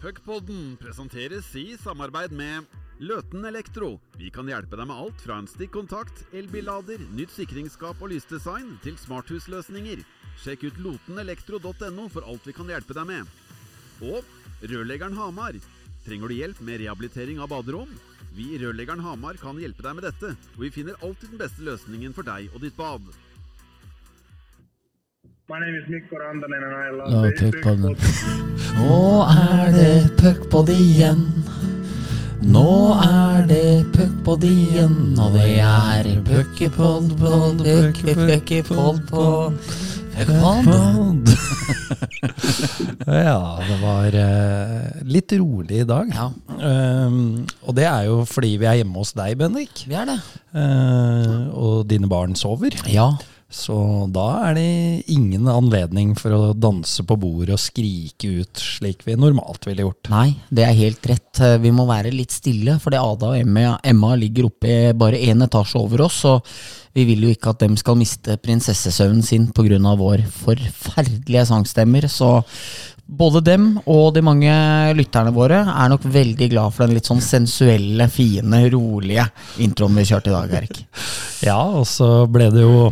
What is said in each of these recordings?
Puckpodden presenteres i samarbeid med Løten Elektro. Vi kan hjelpe deg med alt fra en stikkontakt, elbillader, nytt sikringsskap og lysdesign til smarthusløsninger. Sjekk ut lotenelektro.no for alt vi kan hjelpe deg med. Og Rørleggeren Hamar. Trenger du hjelp med rehabilitering av baderom? Vi i Rørleggeren Hamar kan hjelpe deg med dette, og vi finner alltid den beste løsningen for deg og ditt bad. My name is Mikko Rantanen and I love puckpodden. Nå er det puckpod igjen. Nå er det puckpod igjen, og det er puckepod, pod, puckepod, pod, puckpod. Ja, det var uh, litt rolig i dag. Ja, Um, og det er jo fordi vi er hjemme hos deg, Bendik. vi er det. Uh, og dine barn sover. Ja, Så da er det ingen anledning for å danse på bordet og skrike ut slik vi normalt ville gjort. nei, det er helt rett. Eh, Vi må være litt stille, fordi Ada og Emma, Emma ligger oppe bare én etasje over oss, og vi vil jo ikke at dem skal miste prinsessesøvnen sin pga. vår forferdelige sangstemmer. Så både dem og de mange lytterne våre er nok veldig glad for den litt sånn sensuelle, fine, rolige introen vi kjørte i dag, Erik. Ja, og så ble det jo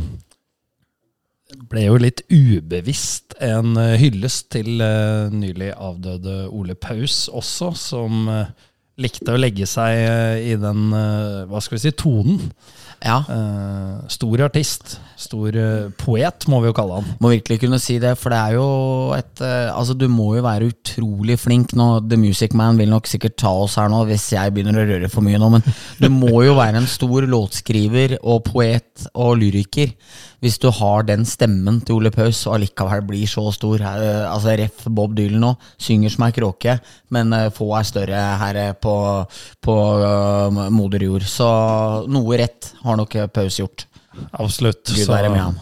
ble jo litt ubevisst en eh, hyllest til eh, nylig avdøde Ole Paus også, som eh, likte å legge seg i den, hva skal vi si, tonen. Ja, stor artist. Stor eh, poet, må vi jo kalle han. må virkelig kunne si det, for det er jo et eh, Altså, du må jo være utrolig flink nå. The Music Man vil nok sikkert ta oss her nå hvis jeg begynner å røre for mye nå, men du må jo være en stor låtskriver og poet og lyriker hvis du har den stemmen til Ole Paus og allikevel blir så stor. Eh, Altså, Ref Bob Dylan nå, synger som ei kråke, men få er større her på, på moder jord. Så noe rett har nok Paus gjort. Absolutt. Gud Så- være med ham.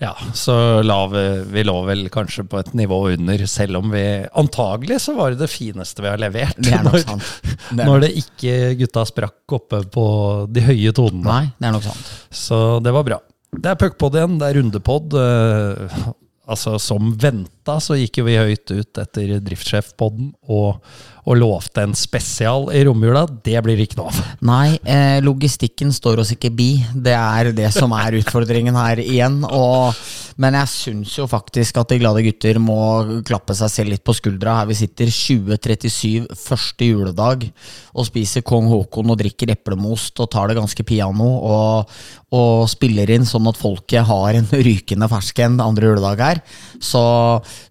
Ja, så la vi, vi lå vel kanskje på et nivå under, selv om vi antagelig så var det det fineste vi har levert. Det er nok når, sant. Det når det ikke gutta sprakk oppe på de høye tonene. Nei, det er nok sant. Så det var bra. Det er puckpod igjen, det er rundepod. eh, altså Som venta så gikk jo vi høyt ut etter driftssjefpodden og, og lovte en spesial i romjula. Det blir ikke noe av. Nei, eh, logistikken står oss ikke bi. Det er det som er utfordringen her igjen. Og, men jeg syns jo faktisk at de glade gutter må klappe seg selv litt på skuldra. Her vi sitter 2037 første juledag og spiser kong Haakon og drikker eplemost og tar det ganske piano og, og spiller inn sånn at folket har en rykende fersk en andre juledag her. Så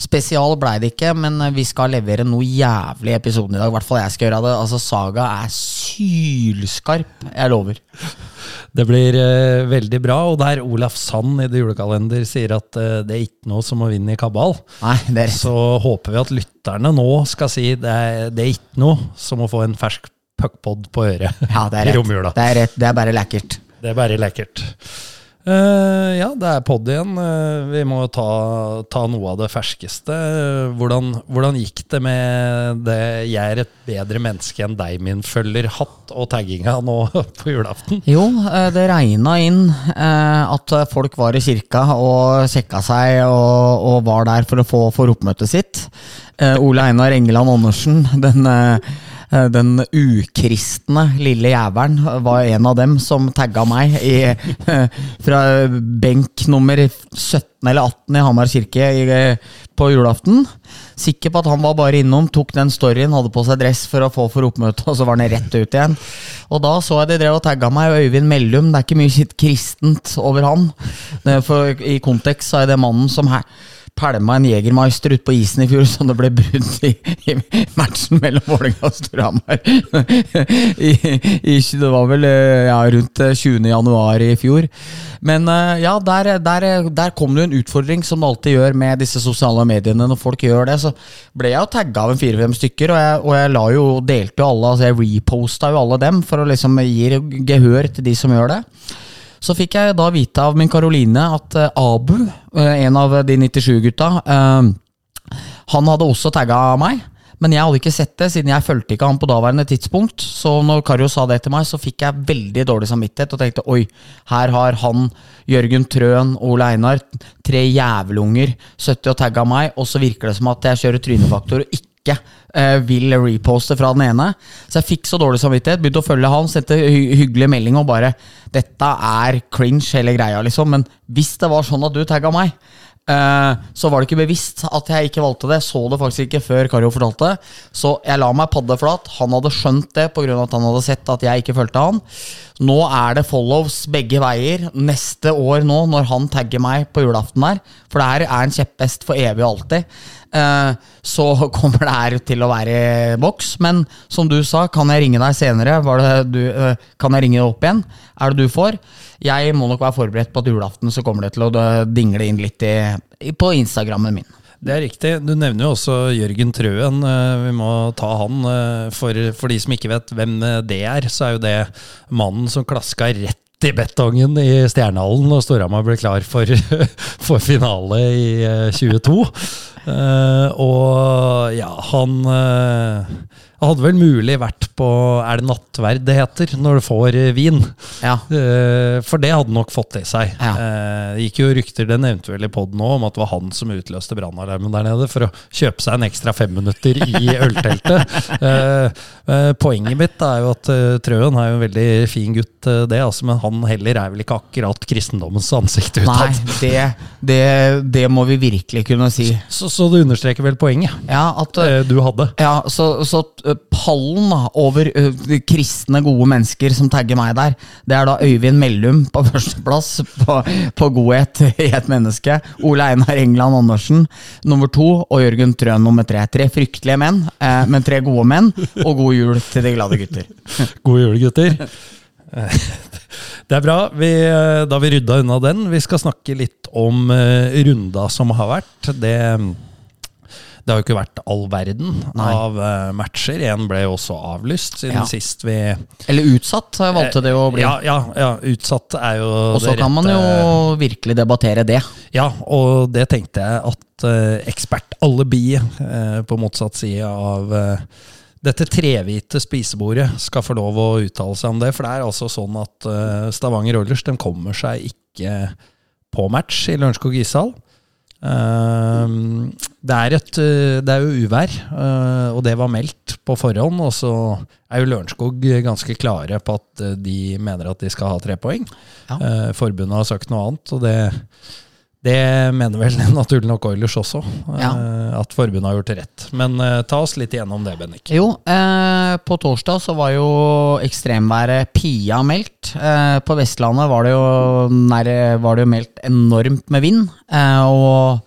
spesial blei det ikke, men vi skal levere noe jævlig i episoden i dag. I hvert fall jeg skal gjøre det. Altså, Saga er sylskarp. Jeg lover. Det blir uh, veldig bra. Og der Olaf Sand i det julekalender sier at uh, det er ikke noe som å vinne i kabal, Nei, det er så håper vi at lytterne nå skal si det er, det er ikke noe som å få en fersk puckpod på øret Ja, det er i romjula. Det er rett. Det er bare lekkert. Det er bare lekkert. Eh, ja, det er pod igjen. Uh, vi må ta, ta noe av det ferskeste. Uh, Hvordan, hvordan gikk det med det 'jeg er et bedre menneske enn deg, min følger' hatt og tagginga nå på julaften? Jo, eh, det regna inn at folk var i kirka og sjekka seg og, og var der for å få for oppmøtet sitt. Ole Einar Engeland Andersen, den, den ukristne lille jævelen, var en av dem som tagga meg i, fra benk nummer 17 eller 18 i Hamar kirke i, på julaften. Sikker på at han var bare innom, tok den storyen, hadde på seg dress for å få for oppmøte, og så var han rett ut igjen. Og da så jeg de drev og tagga meg, og Øyvind Mellum, det er ikke mye sitt kristent over han. For I kontekst så er det mannen som her pælma en Jegermeister ut på isen i fjor, så det ble brudd i, i matchen mellom Vålerenga og Storhamar. Det var vel eh, ja, rundt eh, 20. januar i fjor. Men eh, ja, der, der, der kom det jo en utfordring, som det alltid gjør med disse sosiale mediene. Når folk gjør det, så ble jeg jo tagga av en fire-fem stykker, og jeg, og jeg la jo, delte jo alle, altså jeg reposta jo alle dem for å liksom gi gehør til de som gjør det. Så fikk jeg da vite av min Karoline at eh, Abu, eh, en av de 97-gutta, han hadde også tagga meg. Men jeg hadde ikke sett det, siden jeg fulgte ikke han på daværende tidspunkt. Så når Karjo sa det til meg, så fikk jeg veldig dårlig samvittighet og tenkte oi, her har han, Jørgen Trøen, Ole Einar, tre jævelunger, 70 og tagga meg, og så virker det som at jeg kjører trynefaktor og ikke ikke uh, vil reposte fra den ene. Så jeg fikk så dårlig samvittighet. Begynte å følge han, sendte hy hyggelig melding og bare 'Dette er cringe, hele greia', liksom. Men hvis det var sånn at du tagga meg, så var det ikke bevisst at jeg ikke valgte det. Så det faktisk ikke før Kario fortalte. Så jeg la meg paddeflat. Han hadde skjønt det pga. at han hadde sett at jeg ikke fulgte han. Nå er det follows begge veier. Neste år nå, når han tagger meg på julaften der, for det her er en kjepphest for evig og alltid, eh, så kommer det her til å være boks. Men som du sa, kan jeg ringe deg senere? Du, eh, kan jeg ringe deg opp igjen? Er det du får? Jeg må nok være forberedt på at julaften så kommer det til å dingle inn litt i, på Instagrammen min. Det er riktig. Du nevner jo også Jørgen Trøen. Eh, Vi må ta han. eh, For, for de som ikke vet hvem eh, det er, så er jo det mannen som klaska rett i betongen i Stjernehallen når Storhamar ble klar for, for finale i eh, 22. Eh, og ja, han uh, hadde vel mulig vært på Er det nattverd det heter, når du får eh, vin? Ja. Uh, For det hadde nok fått i seg. Ja. Det gikk jo rykter, det nevnte vel i poden òg, om at det var han som utløste brannalarmen der nede for å kjøpe seg en ekstra femminutter i ølteltet. Poenget mitt er jo at Trøen er jo en veldig fin gutt, det, altså, men han heller er vel ikke akkurat kristendommens ansikt Nei, det, det, det må vi virkelig kunne si. Så, så det understreker vel poenget Ja, at eh, du hadde. Ja, så, så eh, pallen over eh, kristne, gode mennesker som tagger meg der, det er da Øyvind Mellum på førsteplass på, på godhet i et menneske. Ole Einar England Andersen nummer to, og Jørgen Trøen nummer tre. Tre fryktelige menn, men tre gode menn, og god jul til de glade gutter. God jul, gutter. Det er bra. Vi, eh, da vi rydda unna den. Vi skal snakke litt om eh, runda som har vært. Det, det har jo ikke vært all verden Nei. av eh, matcher. En ble jo også avlyst siden Ja. sist vi Eller utsatt, valgte det å bli. Ja, ja, ja, utsatt er jo og så kan man jo virkelig debattere det. Ja, og det tenkte jeg at ekspertalibi eh, på motsatt side av dette trehvite spisebordet skal få lov å uttale seg om det. For det er altså sånn at uh, Stavanger Oilers kommer seg ikke på match i Lørenskog ishall. Uh, det, er et, eh, det er jo uvær, uh, og det var meldt på forhånd. Og så er jo Lørenskog ganske klare på at de mener at de skal ha tre poeng. Ja. Forbundet har sagt noe annet, og det, det mener vel naturlig nok Oilers også. eh, Ja. At forbundet har gjort rett. Men eh, ta oss litt igjennom det, Bennik. Jo, eh, på torsdag så var jo ekstremværet Pia meldt. Eh, på Vestlandet var det, jo nær, var det jo meldt enormt med vind. Eh, og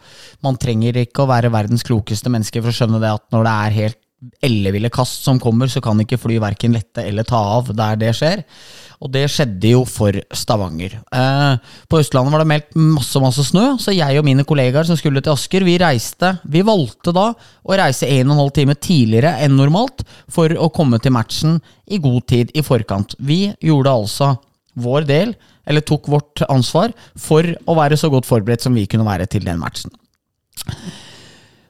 man trenger ikke å være verdens klokeste menneske for å skjønne det at når det er helt elleville kast som kommer, så kan ikke fly verken lette eller ta av der det skjer. Og det skjedde jo for Stavanger. Eh, på Østlandet var det meldt masse masse snø, så jeg og mine kollegaer som skulle til Asker, vi reiste Vi valgte da å reise 1 12 time tidligere enn normalt for å komme til matchen i god tid i forkant. Vi gjorde altså vår del, eller tok vårt ansvar, for å være så godt forberedt som vi kunne være til den matchen.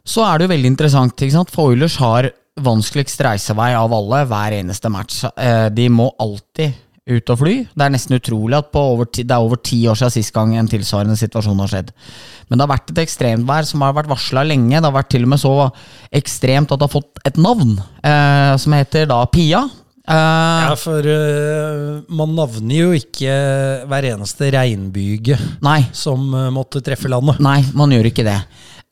Så er det jo veldig interessant, ikke sant? for Oilers har vanskeligst reisevei av alle hver eneste match. Eh, De må alltid ut og fly. Det er nesten utrolig at på over ti, det er over ti år siden sist gang en tilsvarende situasjon har skjedd. Men det har vært et ekstremvær som har vært varsla lenge. Det har vært til og med så ekstremt at det har fått et navn, eh, som heter da Pia. Eh, Ja, for uh, man navner jo ikke hver eneste regnbyge som uh, måtte treffe landet. Nei, man gjør ikke det.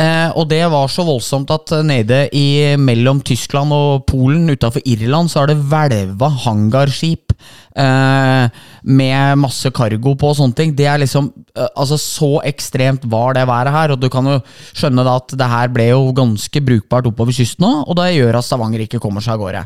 Eh, og det var så voldsomt at eh, nede i mellom Tyskland og Polen, utafor Irland, så har det hvelva hangarskip med masse cargo på og sånne ting. Det er liksom eh, Altså, så ekstremt var det været her, og du kan jo skjønne da at det her ble jo ganske brukbart oppover kysten nå, og det gjør at Stavanger ikke kommer seg av gårde.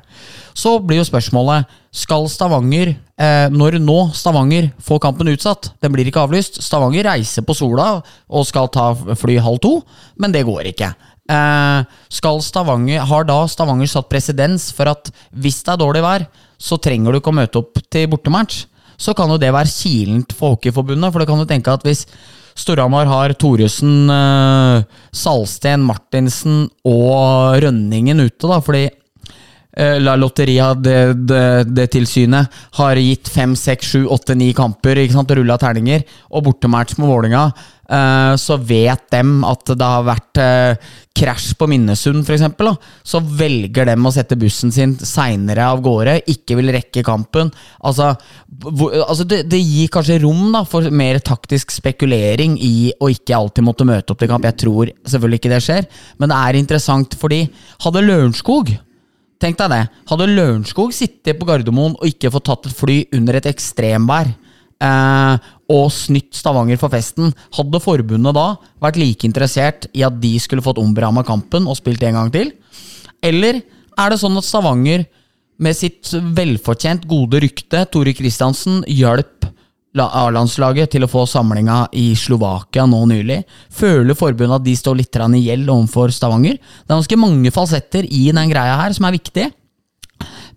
Så blir jo spørsmålet skal Stavanger, eh, når nå Stavanger får kampen utsatt, den blir ikke avlyst, Stavanger reiser på sola og skal ta fly halv to, men det går ikke. Eh, skal Stavanger, har da Stavanger satt presedens for at hvis det er dårlig vær, så trenger du ikke å møte opp til bortematch? Så kan jo det være kilent for Hockeyforbundet, for du kan jo tenke at hvis Storhamar har Thoresen, eh, Salsten, Martinsen og Rønningen ute, da, fordi Eh, La Lotteria, det, det, det tilsynet, har gitt fem, seks, sju, åtte, ni kamper ikke sant, rulla terninger. Og bortematch med Vålinga så vet dem at det har vært eh, krasj på Minnesund, f.eks., så velger dem å sette bussen sin seinere av gårde, ikke vil rekke kampen. Altså, altså det, det gir kanskje rom da, for mer taktisk spekulering i å ikke alltid måtte møte opp til kamp. Jeg tror selvfølgelig ikke det skjer, men det er interessant fordi hadde Lørenskog Tenk deg det. Hadde Lørenskog sittet på Gardermoen og ikke fått tatt et fly under et ekstremvær, eh, og snytt Stavanger for festen, hadde forbundet da vært like interessert i at de skulle fått omberamma kampen og spilt en gang til? Eller er det sånn at Stavanger, med sitt velfortjent gode rykte, Tore Kristiansen, hjalp la- A-landslaget til å få samlinga i Slovakia nå nylig. Føler forbundet at de står litt i gjeld overfor Stavanger? Det er ganske mange falsetter i den greia her som er viktig.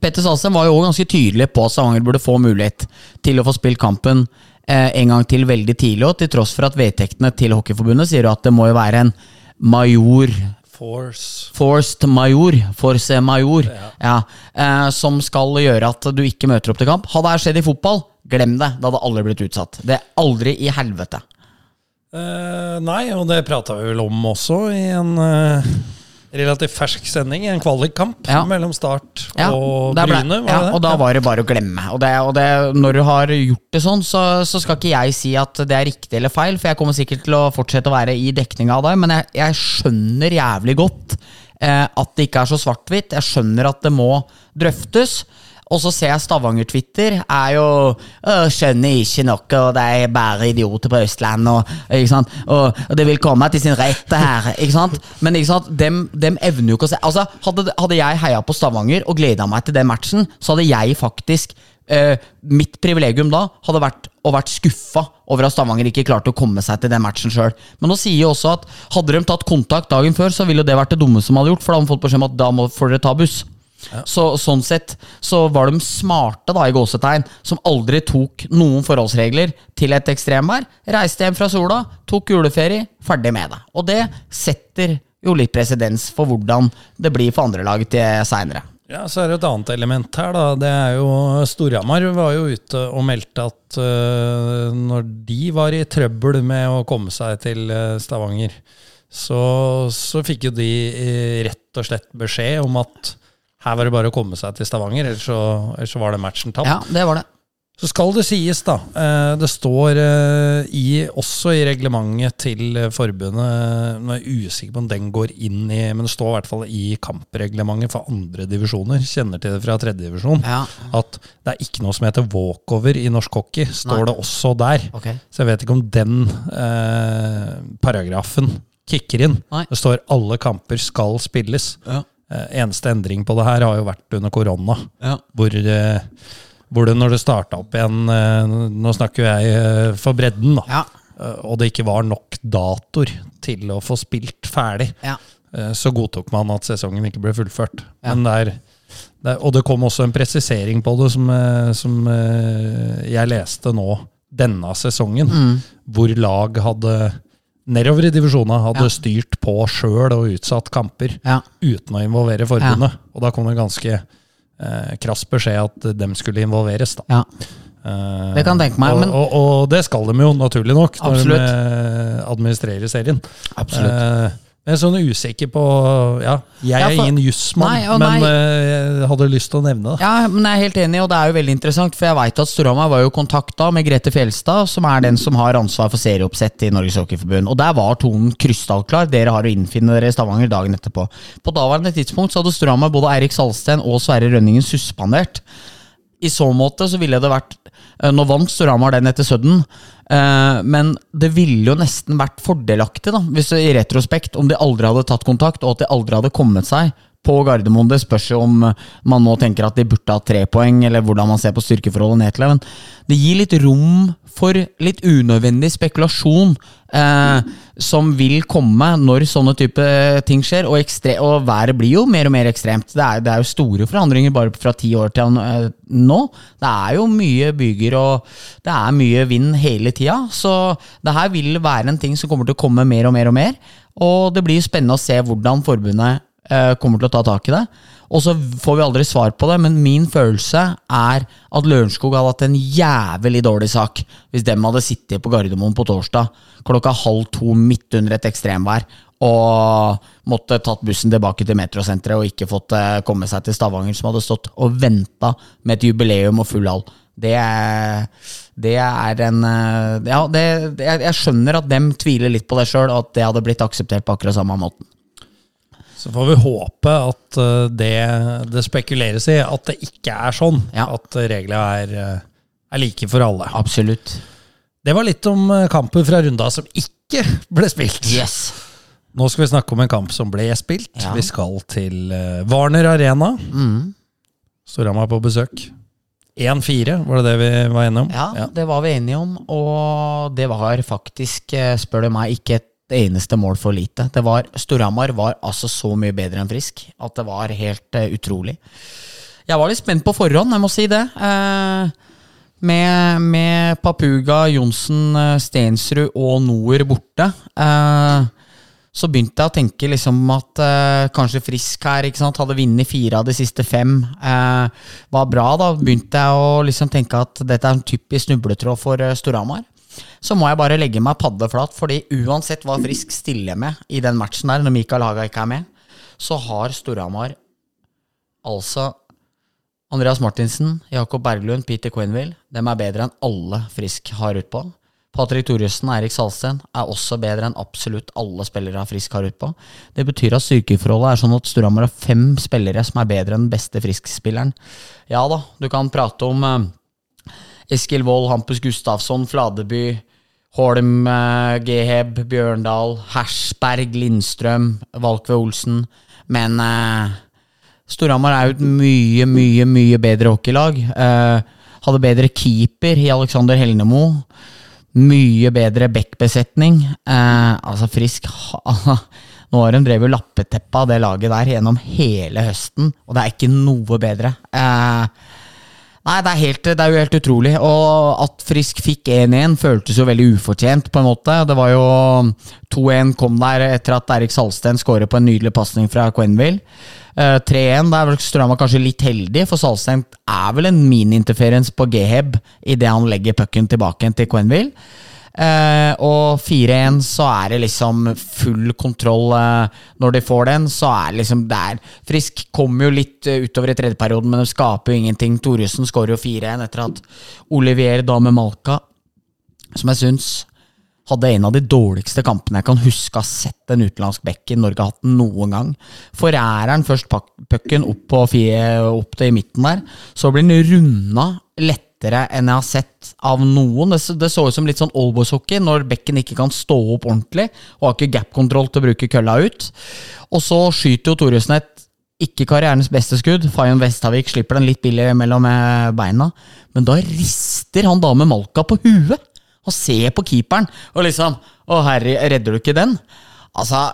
Petter Salsem var jo også ganske tydelig på at Stavanger burde få mulighet til å få spilt kampen en gang til veldig tidlig, og til tross for at vedtektene til Hockeyforbundet sier at det må jo være en major Force Forced major, force major, ja. eh, som skal gjøre at du ikke møter opp til kamp. Hadde det skjedd i fotball, glem det. Det hadde aldri blitt utsatt. Det er aldri i helvete. Eh, nei, og det prata vi vel om også i en eh, relativt fersk sending. En kvalikkamp Ja. mellom Start Ja, og ble- Bryne. Ja, og da var det bare å glemme. Og, det, og det, når du har gjort det sånn, så, så skal ikke jeg si at det er riktig eller feil, for jeg kommer sikkert til å fortsette å være i dekning av deg, men jeg, jeg skjønner jævlig godt eh, at det ikke er så svart-hvitt. Jeg skjønner at det må drøftes. Og så ser jeg Stavanger-Twitter er jo Skjønner ikke noe, og de er bare idioter på Østlandet, og. Og, og det vil komme til sin rette her. Ikke sant? Men ikke sant? Dem, dem evner jo ikke å se altså, hadde, hadde jeg heia på Stavanger og gleda meg til den matchen, så hadde jeg faktisk Uh, Mitt privilegium da hadde vært å vært skuffa over at Stavanger ikke klarte å komme seg til den matchen sjøl. Men nå sier jo også at hadde de tatt kontakt dagen før, så ville det vært det dummeste de hadde gjort, for da hadde de fått beskjed om at da må, dere ta buss. Så, sånn sett så var de smarte, da, i gåsetegn, som aldri tok noen forholdsregler til et ekstremvær. Reiste hjem fra sola, tok juleferie, ferdig med det. Og det setter jo litt presedens for hvordan det blir for andre lag til seinere. Ja, så er det et annet element her, da. Det er jo Storhamar var jo ute og meldte at uh, når de var i trøbbel med å komme seg til øh, Stavanger, så, så fikk jo de øh, rett og slett beskjed om at her var det bare å komme seg til Stavanger, ellers så, ellers så var det matchen tapt. Ja, det var det. Så skal det sies, da. eh, Det står eh, i, også i reglementet til forbundet Nå er jeg usikker på om den går inn i Men det står i hvert fall i kampreglementet for andre divisjoner. Kjenner til det fra tredjedivisjon. Ja, At det er ikke noe som heter walkover i norsk hockey. Står Nei. det også der. Okay. Så jeg vet ikke om den eh, paragrafen kicker inn. Nei. Det står 'alle kamper skal spilles'. Ja. Eh, eneste endring på det her har jo vært under korona Ja. hvor, eh, hvor det når det starta opp igjen eh, Nå snakker jeg for bredden, da. Ja. Og det ikke var nok datoer til å få spilt ferdig, Ja. så godtok man at sesongen ikke ble fullført. Men det er, det er, og det kom også en presisering på det som, som jeg leste nå denne sesongen, Mm. hvor lag hadde nedover i divisjonene hadde Ja. styrt på sjøl og utsatt kamper Ja. uten å involvere forbundet. Og da kom det ganske eh, krass beskjed at dem skulle involveres. da. ja. Eh, Det kan tenke meg, og, men- og, og det skal de jo, naturlig nok, når Absolutt. de administrerer serien. Absolutt. Eh, jeg er sånn usikker på Ja, jeg Ja, er for- ingen jussmann, men nei. eh, jeg hadde lyst til å nevne det. Ja, men jeg er helt enig, og det er jo veldig interessant, for jeg veit at Storhamar var jo kontakta med Grete Fjelstad, som er den som har ansvar for serieoppsett i Norges Hockeyforbund. Og der var tonen krystallklar. Dere har å innfinne dere i Stavanger dagen etterpå. På daværende tidspunkt så hadde Storhamar både Eirik Salsten og Sverre Rønningen suspendert. I så måte så ville det vært eh, Nå vant Storhamar den etter Sudden, eh, men det ville jo nesten vært fordelaktig, da, hvis i retrospekt, om de aldri hadde tatt kontakt, og at de aldri hadde kommet seg på Gardermoen. Det spørs jo om man nå tenker at de burde ha tre poeng, eller hvordan man ser på styrkeforholdet ned til. Men det gir litt rom for litt unødvendig spekulasjon eh, som vil komme når sånne type ting skjer. Og, og været blir jo mer og mer ekstremt. Det er, det er jo store forandringer bare fra ti år til eh, nå. Det er jo mye byger og det er mye vind hele tida. Så det her vil være en ting som kommer til å komme mer og mer og mer. Og det blir spennende å se hvordan forbundet kommer til å ta tak i det. Og så får vi aldri svar på det, men min følelse er at Lørenskog hadde hatt en jævlig dårlig sak hvis dem hadde sittet på Gardermoen på torsdag klokka halv to midt under et ekstremvær og måtte tatt bussen tilbake til metrosenteret og ikke fått eh, komme seg til Stavanger, som hadde stått og venta med et jubileum og full hall. Det det er en eh, Ja, det, jeg, skjønner at dem tviler litt på det sjøl, at det hadde blitt akseptert på akkurat samme måten. Så får vi håpe at eh, det det spekuleres i, at det ikke er sånn. Ja. At reglene er, eh, er like for alle. Absolutt. Det var litt om eh, kampen fra runda som ikke ble spilt. Yes. Nå skal vi snakke om en kamp som ble spilt. Ja. Vi skal til Warner Arena. Mm. Storhamar på besøk. 1-4, var det det vi var enige om? Ja, det var vi enige om, og det var faktisk, spør du meg, ikke et eneste mål for lite. Det var, Storhamar var altså så mye bedre enn Frisk at det var helt uh, utrolig. Jeg var litt spent på forhånd, jeg må si det. Uh, med, med Papuga, Johnsen, eh, Stensrud og Noer borte. Eh, så begynte jeg å tenke liksom at eh, kanskje Frisk her hadde vunnet fire av de siste fem. Eh, var bra, da. Begynte jeg å liksom tenke at dette er en typisk snubletråd for Storhamar. Så må jeg bare legge meg paddeflat, fordi uansett hva Frisk stiller med i den matchen der, når Mikael Haga ikke er med, så har Storhamar altså Andreas Martinsen, Jakob Berglund, Peter Quenville. Dem er bedre enn alle Frisk har utpå. Patrick Thoresen og Eirik Salsten er også bedre enn absolutt alle spillere Frisk har utpå. Det betyr at styrkeforholdet er sånn at Storhamar har fem spillere som er bedre enn den beste Frisk-spilleren. Ja da, du kan prate om eh, Eskil Wold, Hampus Gustafsson, Fladeby, Holm, eh, Geheb, Bjørndal, Hersberg, Lindstrøm, Valkve Olsen. Men eh, Storhamar er jo et mye, mye, mye bedre hockeylag. Eh, hadde bedre keeper i Alexander Helnemo. Mye bedre backbesetning. Eh, altså Frisk Nå har de drevet lappeteppa av det laget der gjennom hele høsten, og det er ikke noe bedre. Eh, Nei, det er, helt, det er jo helt utrolig. Og at Frisk fikk 1-1 føltes jo veldig ufortjent, på en måte. Det var jo 2-1 kom der etter at Erik Salsten skårer på en nydelig pasning fra Quenville. Uh, 3-1, da er vel Strømma kanskje litt heldig, for Salsten er vel en mini-interference på Geheb idet han legger pucken tilbake til Quenville. Eh, og 4-1 så er det liksom full kontroll eh, når de får den. Så er det liksom det er Frisk kommer jo litt eh, utover i tredjeperioden, men de skaper jo ingenting. Thoresen skårer jo 4-1 etter at Olivier da med Malka, som jeg syns hadde en av de dårligste kampene jeg kan huske å ha sett en utenlandsk back i Norge hatt noen gang. Forærer han først pucken opp, opp til midten der, så blir den runda lettere enn jeg har sett av noen. Det, det så ut som litt sånn oldboys-hockey, når bekken ikke kan stå opp ordentlig, og har ikke gap-kontroll til å bruke kølla ut. Og så skyter jo Thoresen et ikke karrierens beste skudd. Fayon Vestavik slipper den litt billig mellom beina. Men da rister han da med Malka på huet og ser på keeperen og liksom Å, herre, redder du ikke den? Altså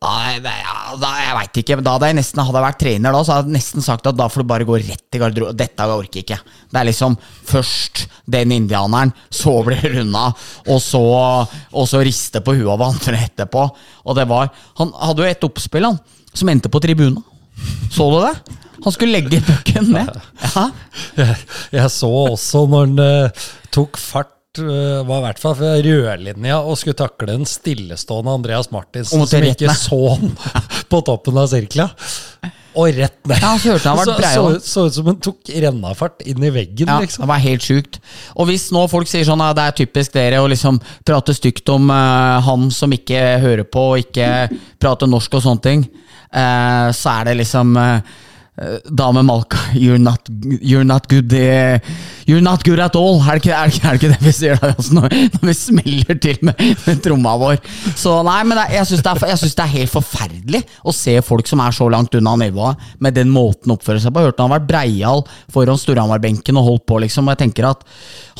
da, jeg vet ikke, da hadde jeg nesten Hadde jeg vært trener da, så hadde jeg nesten sagt at da får du bare gå rett i garderoben. Dette orker jeg ikke. Det er liksom først den indianeren, så blir det runda, og så, og så riste på huet av andre etterpå. Og det var Han hadde jo et oppspill, han, som endte på tribunen. Så du det? Han skulle legge pucken ned. Ja. Jeg, jeg så også når han uh, tok fart eh, var i hvert fall fra rødlinja og skulle takle en stillestående Andreas Martinsen som ikke så han på toppen av sirkla. Og rett ned. Ja, så så, så, ut som han tok rennafart inn i veggen, Ja, liksom. det var helt sjukt. Og hvis nå folk sier sånn at det er typisk dere å liksom prate stygt om uh, han som ikke hører på og ikke prater norsk og sånne ting, uh, så er det liksom uh, Dame Malka, you're not, you're not good eh, You're not good at all. Er det ikke er det, ikke- det, vi sier da? Altså, når, når vi smeller til med, med tromma vår. Så nei, men det, jeg syns det, det er helt forferdelig å se folk som er så langt unna nivået, med den måten å oppføre seg på. Jeg hørte han har vært breial foran Storhamar-benken og holdt på, liksom. Og jeg tenker at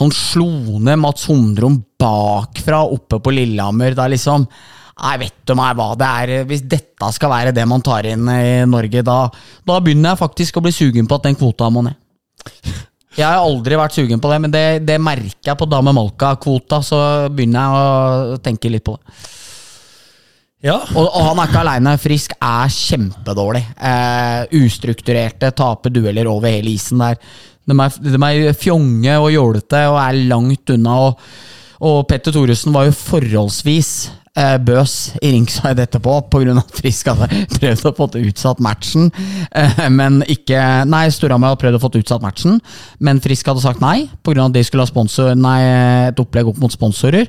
han slo ned Mats Humdrum bakfra oppe på Lillehammer. Det er liksom Nei, vet du meg hva det er. Hvis dette skal være det man tar inn i Norge, da, da begynner jeg faktisk å bli sugen på at den kvota må ned. Jeg har aldri vært sugen på det, men det, det merker jeg på Dame Malka-kvota. Så begynner jeg å tenke litt på det. Ja, Og, og han er ikke aleine. Frisk er kjempedårlig. Eh, ustrukturerte, taper dueller over hele isen der. De er, de er fjonge og jålete og er langt unna. Og, og Petter Thoresen var jo forholdsvis eh, bøs i ringside etterpå, pga. at Frisk hadde prøvd å få utsatt matchen. Eh, men ikke Nei, Storhamar hadde prøvd å få utsatt matchen, men Frisk hadde sagt nei, pga. at de skulle ha sponsor, nei, et opplegg opp mot sponsorer.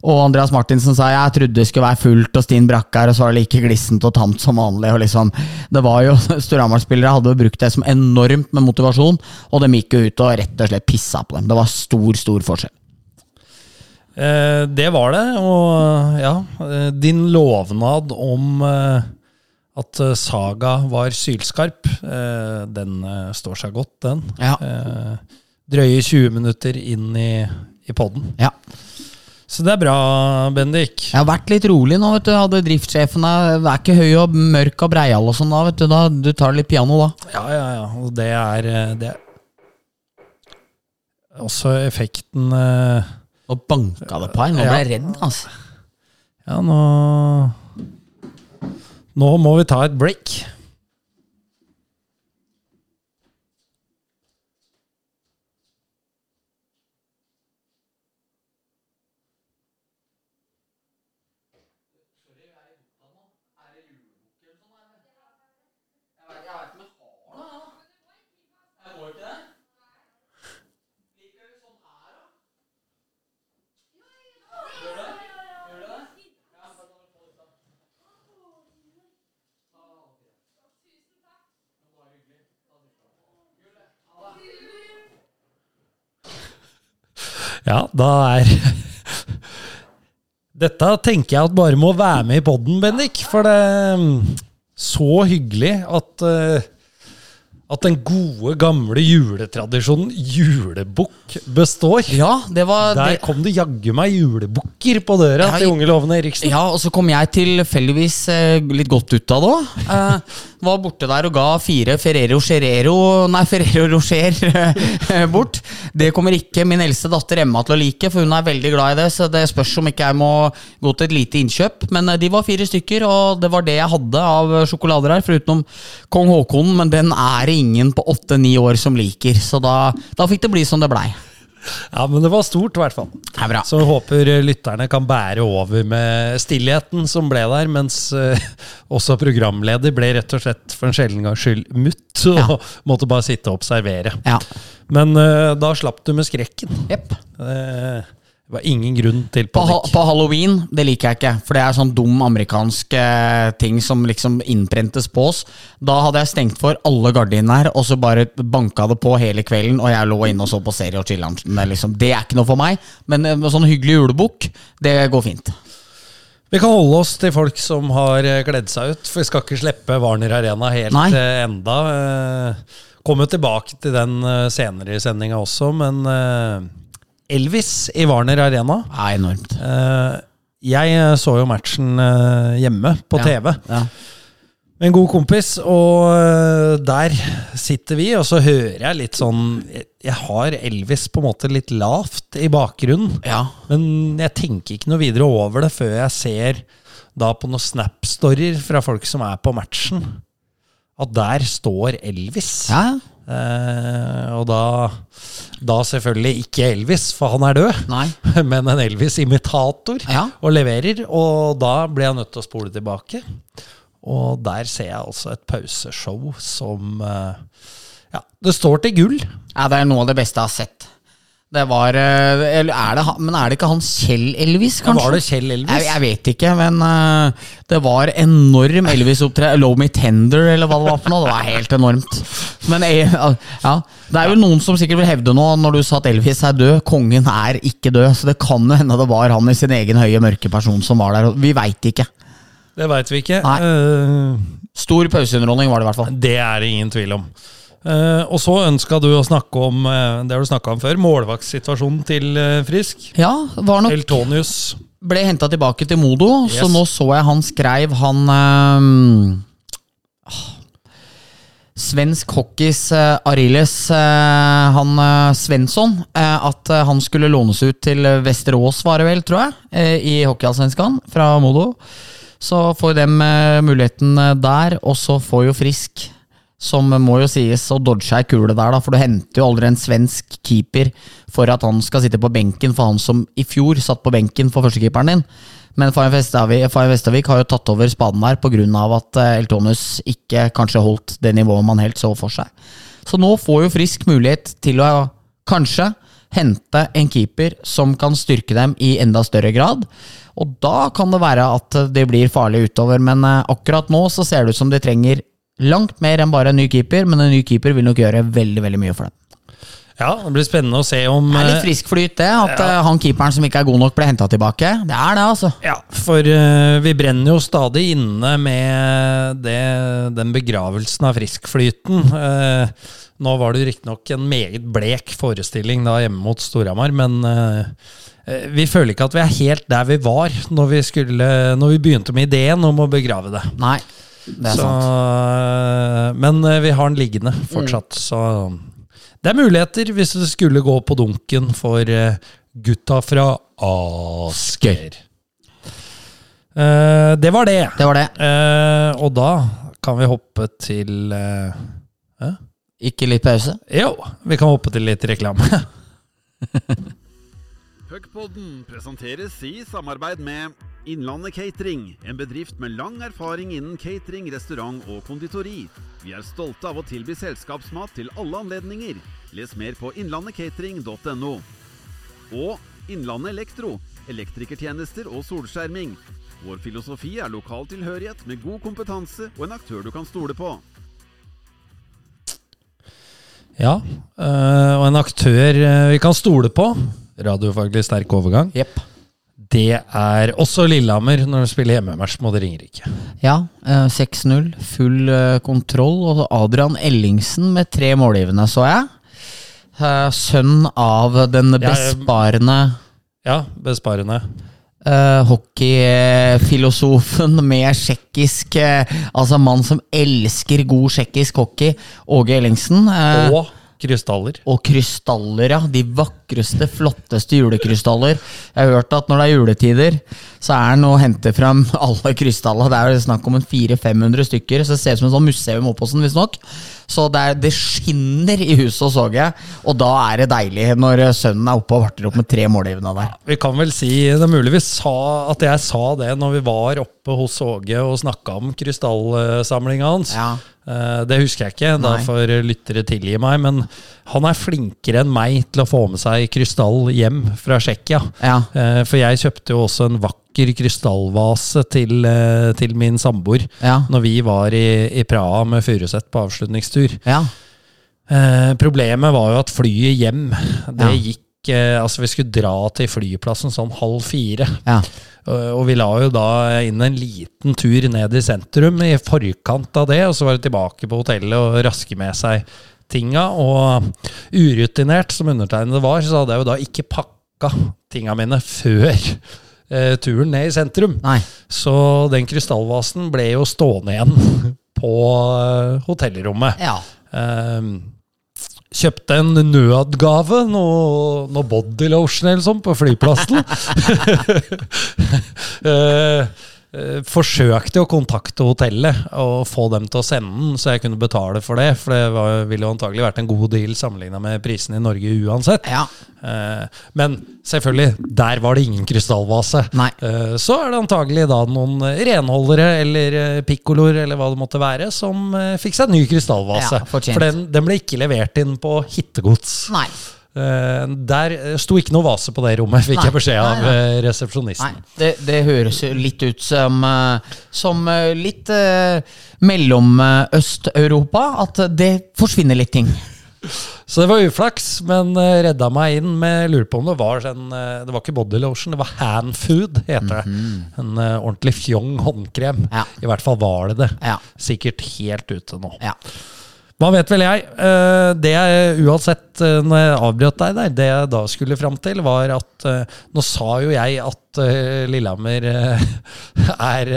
Og Andreas Martinsen sa jeg trodde det skulle være fullt og stinn brakkar, og så var det like glissent og tamt som vanlig. og liksom, det var jo, Storhamar-spillere hadde jo brukt det som enormt med motivasjon, og de gikk jo ut og rett og slett pissa på dem. Det var stor, stor forskjell. Eh, det var det. Og ja, eh, din lovnad om eh, at eh, Saga var sylskarp, eh, den eh, står seg godt, den. Ja. Drøye 20 minutter inn i, i podden. Ja. Så det er bra, Bendik. Jeg har vært litt rolig nå, vet du. Hadde driftssjefen er ikke høy og mørk og breial og sånn da, vet du. Da, du tar litt piano da. Ja, ja, ja. Og det er, det er også effekten eh, Nå banka det på her. Nå ble jeg redd, altså. Ja, nå Nå må vi ta et break. Ja, da er Dette tenker jeg at bare må være med i poden, Bendik. For det er så hyggelig at eh, at den gode, gamle juletradisjonen julebukk består. Ja, det var Der det. kom det jaggu meg julebukker på døra Ja, til unge lovende Eriksen. Ja, og så kom jeg tilfeldigvis eh, litt godt ut av det òg. Eh, var borte der og ga fire Ferrero Gerero Nei, Ferrero Rocher eh, bort. Det kommer ikke min eldste datter Emma til å like, for hun er veldig glad i det. Så det spørs om ikke jeg må gå til et lite innkjøp. Men eh, de var fire stykker, og det var det jeg hadde av sjokolader her, foruten kong Haakon. Men den er det ingen på åtte-ni år som liker, så da, da fikk det bli som det blei. Ja, men det var stort, i hvert fall. Det er bra. Så håper lytterne kan bære over med stillheten som ble der, mens uh, også programleder ble rett og slett for en sjelden gangs skyld mutt og Ja. måtte bare sitte og observere. Ja. Men uh, da slapp du med skrekken. Yep. Eh, det var ingen grunn til På, panikk. på halloween, det liker jeg ikke. For det er sånn dum amerikansk eh, ting som liksom innprentes på oss. Da hadde jeg stengt for alle gardiner og så bare banka det på hele kvelden. Og jeg lå inne og så på serie og chiller'n. Det, er liksom, det er ikke noe for meg. Men eh, sånn hyggelig julebukk, det går fint. Vi kan holde oss til folk som har gledd kledd seg ut, for vi skal ikke slippe Warner Arena helt Nei. eh, enda. Eh, Kommer tilbake til den eh, senere i sendinga også, men eh, Elvis i Warner Arena Ja, enormt. eh, Jeg eh, så jo matchen eh, hjemme på. TV Ja. en god kompis, og der sitter vi, og så hører jeg litt sånn Jeg jeg har Elvis på en måte litt lavt i bakgrunnen. ja. Men jeg tenker ikke noe videre over det før jeg ser da på noen Snap-storyer fra folk som er på matchen, at der står Elvis. ja. Eh, og da, da selvfølgelig ikke Elvis, for han er død, Nei. men en Elvis-imitator. Ja. Og leverer. Og da ble jeg nødt til å spole tilbake. Og der ser jeg altså et pauseshow som eh, Ja, det står til gull. ja, det er noe av det beste jeg har sett. Det var eh, eller er det, Men er det ikke han Kjell Elvis, Ja, kanskje? var det Kjell Elvis? Jeg, jeg vet ikke, men uh, det var enorm Elvis-opptreden. Low Me Tender, eller hva det var for noe. Det var helt enormt. Men uh, ja, det er jo noen som sikkert vil hevde nå, når du sa at Elvis er død. Kongen er ikke død, så det kan jo hende det var han i sin egen høye, mørke person som var der. Vi veit ikke. Det veit vi ikke. Nei. Stor pauseunderholdning var det i hvert fall. Det er det ingen tvil om. Eh, og så ønska du å snakke om uh, det har du snakka om før, målvaktsituasjonen til uh, Frisk. Ja, var nok Eltonius. ble henta tilbake til Modo, så nå så jeg han skrev han ah, Svensk hockeys uh, Ariles, han uh, Svensson, at han skulle lånes ut til Vesterås, var det vel, tror jeg, i Hockeyallsvenskan fra Modo. Så får de eh, muligheten der, og så får jo Frisk, som må jo sies å dodge ei kule der, da, for du henter jo aldri en svensk keeper for at han skal sitte på benken for han som i fjor satt på benken for førstekeeperen din. Men Fayen Vestavik, har jo tatt over spaden der pga. at eh, Eltonus ikke kanskje holdt det nivået man helt så for seg. Så nå får jo Frisk mulighet til å kanskje hente en keeper som kan styrke dem i enda større grad. Og da kan det være at det blir farlig utover, men eh, akkurat nå så ser det ut som de trenger langt mer enn bare en ny keeper, men en ny keeper vil nok gjøre veldig veldig mye for dem. Ja, det blir spennende å se om Det er litt eh, frisk flyt, det. At ja. han keeperen som ikke er god nok, ble henta tilbake. Det er det, altså. Ja, for uh, vi brenner jo stadig inne med det, den begravelsen av friskflyten. Uh, nå var det riktignok en meget blek forestilling da hjemme mot Storhamar, men eh, eh, vi føler ikke at vi er helt der vi var når vi, skulle, når vi begynte med ideen om å begrave det. Nei, Så, sant. eh, men eh, vi har den liggende fortsatt, så det er muligheter hvis det skulle gå på dunken for eh, gutta fra Asker. Uh, det var det. Det var det. Uh, og da kan vi hoppe til eh, Ikke litt pause? Jo, vi kan hoppe til litt reklame. Puckpodden presenteres i samarbeid med Innlandet Catering, en bedrift med lang erfaring innen catering, restaurant og konditori. Vi er stolte av å tilby selskapsmat til alle anledninger. Les mer på innlandetcatering.no. Og Innlandet Elektro, elektrikertjenester og solskjerming. Vår filosofi er lokal tilhørighet med god kompetanse og en aktør du kan stole på. Ja, eh, og en aktør eh, vi kan stole på. Radiofaglig sterk overgang. Jepp. Det er også Lillehammer når de spiller hjemmematch mot Ringerike. Ja, eh, 6-0. Full eh, kontroll. Og Adrian Ellingsen med tre målgivende, så jeg. Eh, Sønn av den besparende Ja, besparende. eh, hockeyfilosofen med tsjekkisk eh, Altså mann som elsker god tsjekkisk hockey, Åge Ellingsen. eh, Og krystaller. Og krystaller, ja. De vakreste, flotteste julekrystaller. Jeg har hørt at når det er juletider, så er han å hente frem alle krystallene. Det er jo snakk om en 400-500 stykker, så det ser ut som en sånn museum oppe hos den, visstnok. Så det, er, det skinner i huset hos Åge, og da er det deilig når sønnen er oppe og varter opp med tre målgivende der. Vi kan vel si det er mulig vi sa at jeg sa det når vi var oppe hos Åge og snakka om krystallsamlinga hans. Ja. Eh, Det husker jeg ikke, da får lyttere tilgi meg. Men han er flinkere enn meg til å få med seg krystall hjem fra Tsjekkia. Ja. Eh, For jeg kjøpte jo også en vakker krystallvase til, eh, til min samboer Ja. når vi var i, i Praha med Furuset på avslutningstur. Ja. Eh, problemet var jo at flyet hjem, det gikk Altså, vi skulle dra til flyplassen sånn halv fire. ja. Eh, Og vi la jo da inn en liten tur ned i sentrum i forkant av det, og så var det tilbake på hotellet og raske med seg tinga. Og urutinert som undertegnede var, så hadde jeg jo da ikke pakka tinga mine før eh, turen ned i sentrum. Nei. Så den krystallvasen ble jo stående igjen på eh, hotellrommet. Ja. Kjøpte en nødgave, noe, noe bodylotion eller sånn, på flyplassen. Eh, forsøkte å kontakte hotellet og få dem til å sende den, så jeg kunne betale for det. For det var, ville jo antagelig vært en god deal sammenligna med prisene i Norge uansett. Ja. Eh, men selvfølgelig, der var det ingen krystallvase. Nei. Eh, Så er det antagelig da noen renholdere eller eh, pikkoloer eller hva det måtte være, som eh, fikk seg en ny krystallvase. Ja. For den, den ble ikke levert inn på hittegods. Nei. Eh, Der eh, sto ikke noe vase på det rommet, fikk Nei. jeg beskjed av Nei, eh, Nei, resepsjonisten. det, det høres litt ut som, eh, som eh, litt eh, mellom-Øst-Europa. At det forsvinner litt ting. Så det var uflaks, men eh, redda meg inn med lurer på om det var eh, Det var ikke body lotion, det var hand food, heter det. En eh, ordentlig fjong håndkrem. Ja. I hvert fall var det det. Ja. Sikkert helt ute nå. Ja. Hva vet vel jeg? Eh, Det jeg uansett, eh, når jeg avbrøt deg der, det jeg da skulle fram til, var at eh, Nå sa jo jeg at eh, Lillehammer eh, er,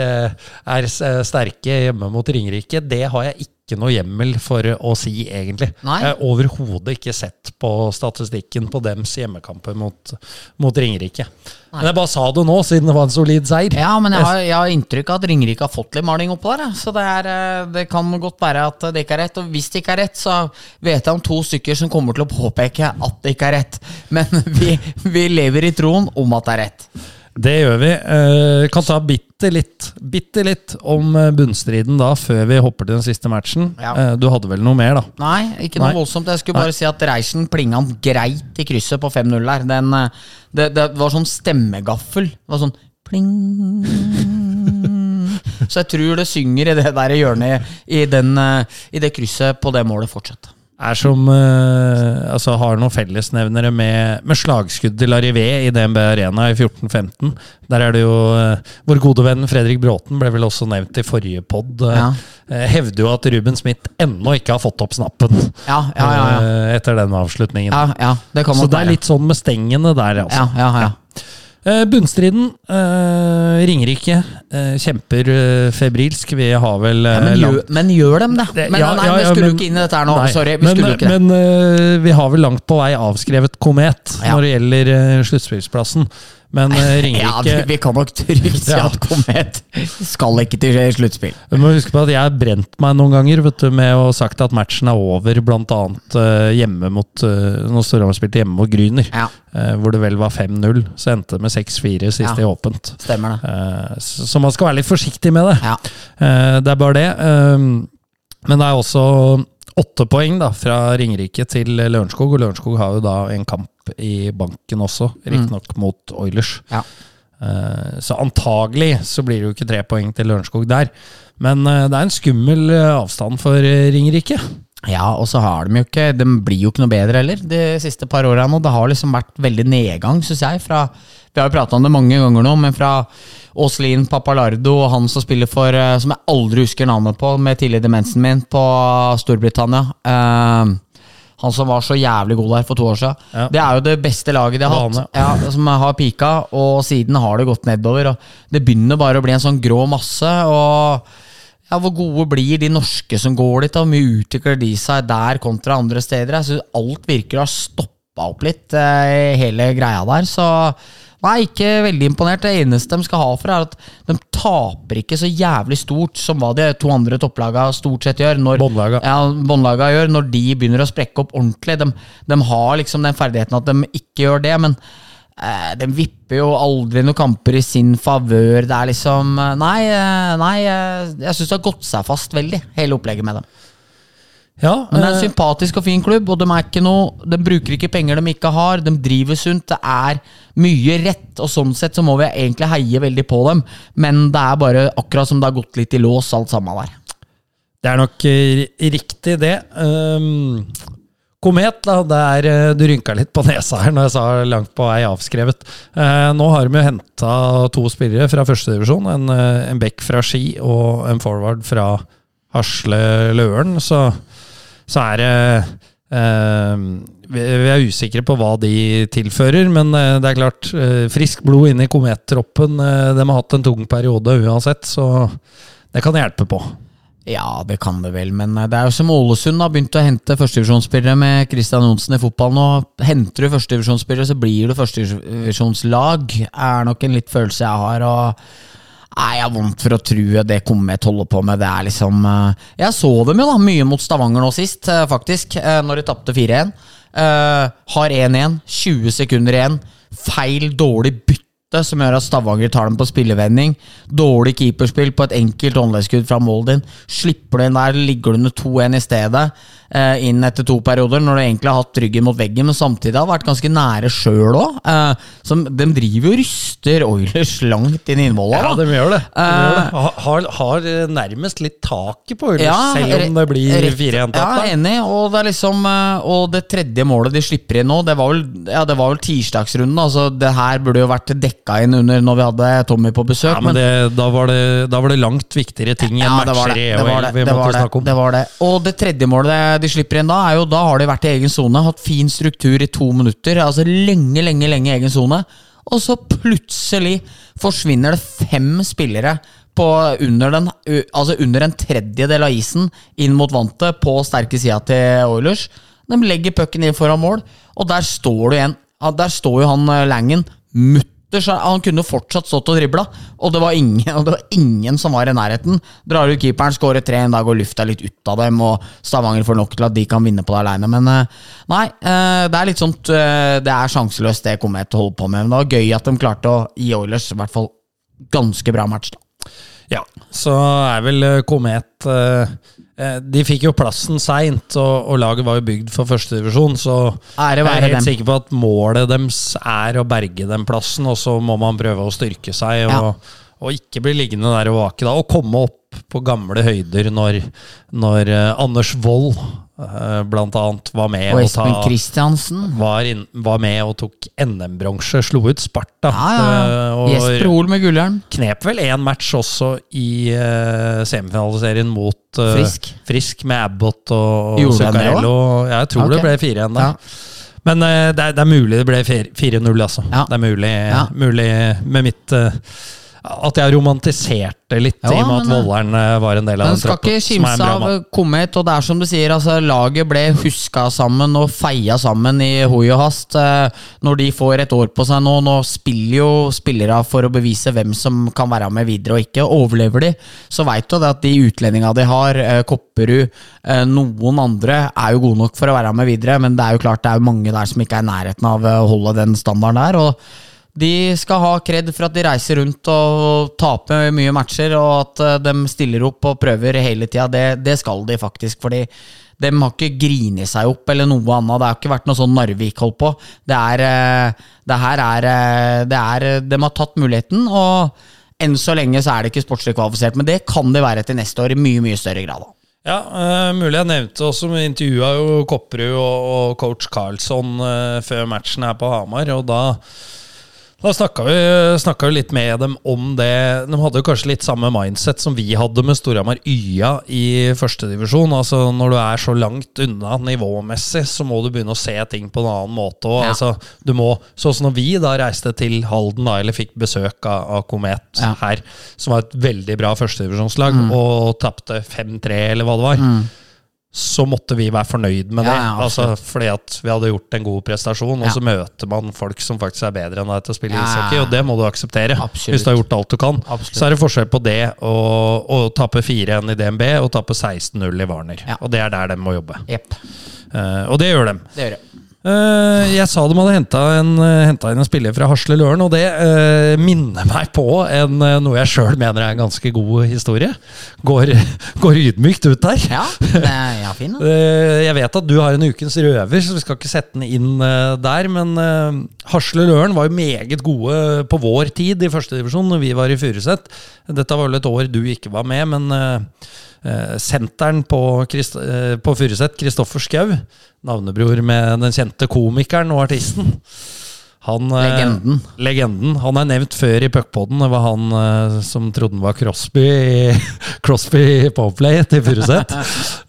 er sterke hjemme mot Ringerike. Det har jeg ikke noe hjemmel for å si, egentlig. Nei. Jeg har overhodet ikke sett på statistikken på dems hjemmekamper mot, mot Ringerike. Men jeg bare sa det nå, siden det var en solid seier. Ja, men jeg har, jeg har inntrykk av at Ringerike har fått litt maling oppå der. Så det, er, eh, det kan godt være at det ikke er rett. Og hvis det ikke er rett, så vet jeg om to stykker som kommer til å påpeke at det ikke er rett. Men vi, vi lever i troen om at det er rett. Det gjør vi. Eh, kan ta bitte litt, bitte litt om eh, bunnstriden da, før vi hopper til den siste matchen. Ja. Eh, du hadde vel noe mer, da? Nei, ikke noe Nei. voldsomt. Jeg skulle bare si at Reisen plinga greit i krysset på 5-0 der. Den, eh, det, det var sånn stemmegaffel. Det var sånn pling Så jeg tror det synger i det der hjørnet i, den, i det krysset på det målet fortsatt. Er som eh, Altså har noen fellesnevnere med, med slagskudd til Arrivé i DNB Arena i 14-15. Der er det jo eh, Vår gode venn Fredrik Bråten ble vel også nevnt i forrige pod. eh, Ja. eh, hevder jo at Ruben Smith ennå ikke har fått opp snappen Ja, ja, ja. ja. eh, etter den avslutningen. ja, ja det Så det er litt sånn med stengene der, altså. ja, ja, ja. Eh, Bunnstriden. Eh, Ringerike eh, kjemper febrilsk. Vi har vel Ja, men, langt- gjør, men gjør dem det? Det- Men ja, nei, ja, vi skulle men- ikke inn i dette her nå. Nei, Sorry, vi men, ikke det. Men vi har vel langt på vei avskrevet komet når det gjelder sluttspillsplassen. Men Ringerike Ja, vi kan nok trygt si at Komet skal ikke til sluttspill. Du må huske på at jeg har brent meg noen ganger vet du, med å ha sagt at matchen er over, bl.a. Uh, hjemme mot uh, Når Storhamar spilte hjemme mot Gryner, Ja, eh, hvor det vel var 5-0. Så endte det med 6-4 sist Ja. i åpent. stemmer det. Eh, så så man skal være litt forsiktig med det. Ja. Eh, det er bare det. Um, men det er også åtte poeng da, fra Ringerike til Lørenskog, og Lørenskog har jo da en kamp i banken også, riktignok mot Oilers. Ja. Eh, så antagelig så blir det jo ikke tre poeng til Lørenskog der. Men eh, det er en skummel eh, avstand for Ringerike. Ja, og så har de jo ikke De blir jo ikke noe bedre heller de siste par åra nå. Det har liksom vært veldig nedgang, syns jeg. Fra, vi har jo prata om det mange ganger nå, men fra Åslin Papalardo og han som spiller for eh, Som jeg aldri husker navnet på, med tidlig demensen min, på Storbritannia. Uh, han som var så jævlig god der for to år siden. Ja. Det er jo det beste laget de har hatt. Ja, som har pika, og siden har det gått nedover. Det begynner bare å bli en sånn grå masse. Og ja, Hvor gode blir de norske som går dit? Hvor mye utvikler de seg der kontra andre steder? Jeg synes Alt virker å ha stoppa opp litt, eh, hele greia der. Så nei, ikke veldig imponert. Det eneste de skal ha for, er at de taper ikke så jævlig stort som hva de to andre topplaga stort sett gjør. Når, Båndlaga. ja, båndlaga gjør, når de begynner å sprekke opp ordentlig. De, de har liksom den ferdigheten at de ikke gjør det, men eh, de vipper jo aldri noen kamper i sin favør. Det er liksom eh, Nei, eh, nei eh, jeg syns det har gått seg fast veldig, hele opplegget med dem. Ja, Men det er en eh, sympatisk og fin klubb, og de, noe, de bruker ikke penger de ikke har. De driver sunt. Det er mye rett, og sånn sett så må vi egentlig heie veldig på dem. Men det er bare akkurat som det har gått litt i lås, alt sammen der. Det er nok eh, riktig, det. Um, komet, da. Det er, eh, du rynka litt på nesa her når jeg sa langt på vei avskrevet. Uh, nå har de jo henta to spillere fra førstedivisjon. En, en back fra Ski og en forward fra Hasle Løren. Så, så er det eh, vi, er usikre på hva de tilfører, men eh, det er klart. eh, frisk blod inne i komettroppen. De har hatt en tung periode uansett, så det kan hjelpe på. Ja, det kan det vel, men det er jo som Ålesund har begynt å hente førstedivisjonsspillere med Kristian Johnsen i fotballen. Og henter du førstedivisjonsspillere, så blir du førstedivisjonslag. Er nok en litt følelse jeg har. og Nei, Jeg har vondt for å tro det Komet holder på med. Det er liksom eh, Jeg så dem jo da mye mot Stavanger nå sist, eh, faktisk, eh, når de tapte 4-1. Eh, har 1-1, 20 sekunder igjen. Feil, dårlig bytte som gjør at Stavanger tar dem på spillevending. Dårlig keeperspill på et enkelt håndleddskudd fra målet din. Slipper du inn der, ligger du under 2-1 i stedet. Eh, inn etter to perioder, når du egentlig har hatt ryggen mot veggen, men samtidig har vært ganske nære sjøl òg. de driver og ryster Oilers langt inn i innvollet. Ja, de gjør det. De Eh, gjør det. Har, har eh, nærmest litt taket på Oilers, Ja, selv om det blir rett- 4-1-tap. Ja, enig. Og det er liksom Og det tredje målet de slipper inn nå, det var vel, ja, det var vel tirsdagsrunden. Altså, det her burde jo vært dekka inn under når vi hadde Tommy på besøk. Ja, men det, da, var det, da var det langt viktigere ting enn Ja, matcher i vi måtte snakke om. Det var det. Og det tredje målet de slipper inn da, er jo da har de vært i egen sone. Hatt fin struktur i to minutter. Altså lenge, lenge, lenge i egen sone. Og så plutselig forsvinner det fem spillere på under, den, altså under en tredjedel av isen inn mot vantet på sterke sida til Oilers. De legger pucken inn foran mål, og der står det igjen Der står jo han eh, Langen så Han kunne fortsatt stått og dribla, og det var ingen, og det var ingen som var i nærheten. Drar ut keeperen, skårer tre, en dag og lufta litt ut av dem, og Stavanger får nok til at de kan vinne på det aleine. Men eh, nei, eh, det er litt sånt eh, Det er sjanseløst, det Komet holder på med. Men det var gøy at de klarte å gi Oilers i hvert fall ganske bra match. da Ja, så er vel Komet eh, De fikk jo plassen seint, og, og laget var jo bygd for førstedivisjon, så jeg er helt dem. sikker på at målet deres er å berge den plassen, og så må man prøve å styrke seg og, Ja. og ikke bli liggende der og vake da, og komme opp på gamle høyder når, når eh, Anders Wold eh, blant annet var med Og og Espen ta Christiansen. var, inn, var med og tok NM-bronse, slo ut Sparta. Ja, ja, eh, og Jesper Hoel med gullhjelm. knep vel én match også i uh, semifinaliserien mot uh, Frisk. Frisk med Abbott og han Zuccarello. Ja, jeg tror okay. det ble 4-1 der. Men uh, det, er, det er mulig det ble 4-0, altså. Det er mulig, mulig med mitt eh, At jeg romantiserte litt, Ja, i og med at eh, Volleren eh, var en del av den skal ikke kimse av. Komet, og det er som du sier, altså laget ble huska sammen og feia sammen i hoi og hast. eh, Når de får et år på seg nå, nå spiller jo spillere for å bevise hvem som kan være med videre og ikke. Overlever de, så veit du at de utlendinga de har, Kopperud, noen andre, er jo gode nok for å være med videre, men det er jo klart det er mange der som ikke er i nærheten av å holde den standarden der. og de skal ha kred for at de reiser rundt og taper mye matcher, og at eh, de stiller opp og prøver hele tida. Det, det skal de faktisk, fordi de har ikke grinet seg opp eller noe annet. Det har ikke vært noe sånn Narvik holdt på. Det er eh, Det her er, eh, det er De har tatt muligheten, og enn så lenge så er det ikke sportslig kvalifisert. Men det kan det være til neste år i mye, mye større grad. Ja, uh, mulig jeg nevnte også, men intervjua jo Kopperud og, og coach Carlsson uh, før matchen her på Hamar, og da da snakka vi, snakka vi litt med dem om det. De hadde jo kanskje litt samme mindset som vi hadde med Storhamar YA i førstedivisjon. Altså, når du er så langt unna nivåmessig, så må du begynne å se ting på en annen måte. Og, Ja. altså, du må, sånn som når vi da reiste til Halden, da, eller fikk besøk av, av Komet Ja. her, som var et veldig bra førstedivisjonslag, og tapte 5-3, eller hva det var så måtte vi være fornøyd med det. ja, altså, fordi at vi hadde gjort en god prestasjon, og Ja. så møter man folk som faktisk er bedre enn deg til å spille Ja, ja, ishockey, og det må du akseptere. Absolutt. Hvis du har gjort alt du kan. Absolutt. Så er det forskjell på det å tappe 4-1 i DNB og tappe 16-0 i Warner. Ja. Og det er der de må jobbe. Yep. Uh, og det gjør de. Det gjør det. Eh, jeg sa de hadde henta inn en spiller fra Hasle Løren, og det uh, minner meg på en, uh, noe jeg sjøl mener er en ganske god historie. Går, går ydmykt ut der. Ja, det er ja, fin. Eh, Jeg vet at du har en ukens røver, så vi skal ikke sette den inn eh, der. Men uh, Hasle Løren var jo meget gode på vår tid i førstedivisjon når vi var i Furuset. Dette var vel et år du ikke var med, men eh, eh, senteren på, Christ eh, på Furuset, Kristoffer Schou, navnebror med den kjente komikeren og artisten han, eh, Legenden. legenden. Han er nevnt før i puckpoden. Det var han eh, som trodde han var Crosby i Crosby Powerplay til Furuset.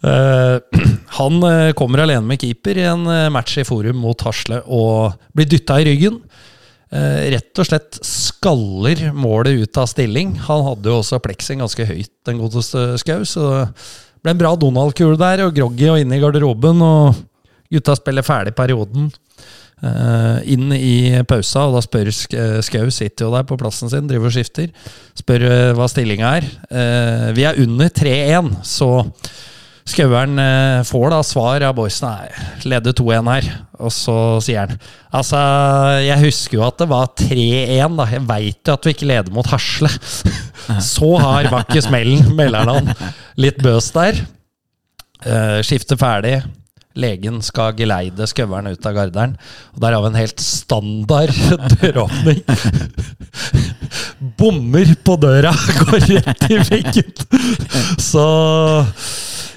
Eh, han eh, kommer alene med keeper i en eh, match i Forum mot Hasle og blir dytta i ryggen. Eh, rett og slett skaller målet ut av stilling. Han hadde jo også pleksen ganske høyt, den godeste Skau, så det ble en bra Donald-kule der, og groggy og inne i garderoben. Og gutta spiller ferdig perioden. Eh, inn i pausa, og da spør eh, Skau, sitter jo der på plassen sin, driver og skifter, spør hva stillinga er. Eh, vi er under 3-1, så Skaueren eh, får da svar av boysen Nei, leder 2-1 her. Og så sier han Altså, jeg husker jo at det var 3-1, da. Jeg veit jo at vi ikke leder mot Hasle. så hard var ikke smellen, melder han. Litt bøs der. Eh, skifter ferdig. Legen skal geleide skaueren ut av garderen. Og der har vi en helt standard døråpning. Bommer på døra, går rett i veggen. Så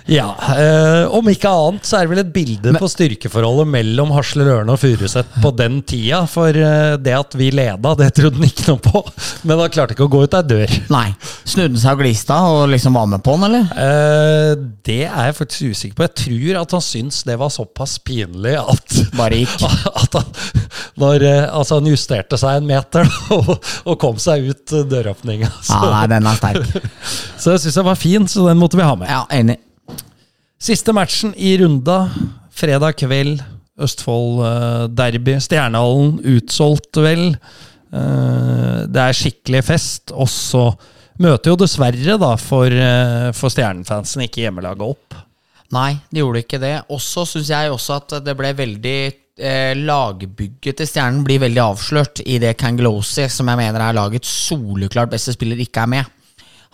Ja, eh, Om ikke annet så er det vel et bilde på styrkeforholdet mellom Hasler Ørne og Furuset på den tida. For eh, det at vi leda, det trodde han ikke noe på. Men han klarte ikke å gå ut ei dør. Nei. Snudde han seg og glista og liksom var med på han, eller? Eh, det er jeg faktisk usikker på. Jeg tror at han syns det var såpass pinlig at Bare gikk. At han, når, eh, altså han justerte seg en meter og, og kom seg ut døråpninga. Ja, nei, den er sterk. så jeg syns den var fin, så den måtte vi ha med. Ja, enig. Siste matchen i runda, fredag kveld. Østfold-derby. Stjernehallen utsolgt, vel. Eh, Det er skikkelig fest. Og så møter jo dessverre, da, for, eh, for Stjernefansen ikke hjemmelaget opp. Nei, det gjorde ikke det. Også syns jeg også at det ble veldig eh, Lagbygget til Stjernen blir veldig avslørt i det Kangelosi, som jeg mener er lagets soleklart beste spiller, ikke er med.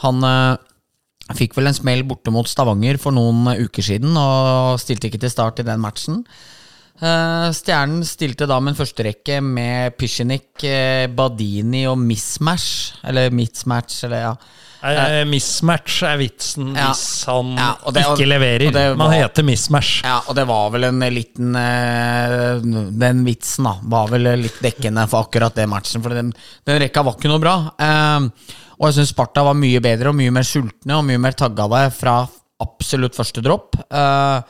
Han eh, fikk vel en smell borte mot Stavanger for noen uker siden, og stilte ikke til start i den matchen. Eh, Stjernen stilte da med en førsterekke med Pisjenik, eh, Badini og Mismatch. Eller Mismatch, eller ja. Eh, mismatch er vitsen Ja. hvis han Ja, det- ikke leverer. det Man heter mismatch. Ja, og det var vel en liten Den vitsen da var vel litt dekkende for akkurat det matchen. For den, den rekka var ikke noe bra. Eh, og jeg syns Sparta var mye bedre og mye mer sultne og mye mer taggade fra absolutt første dropp. Uh,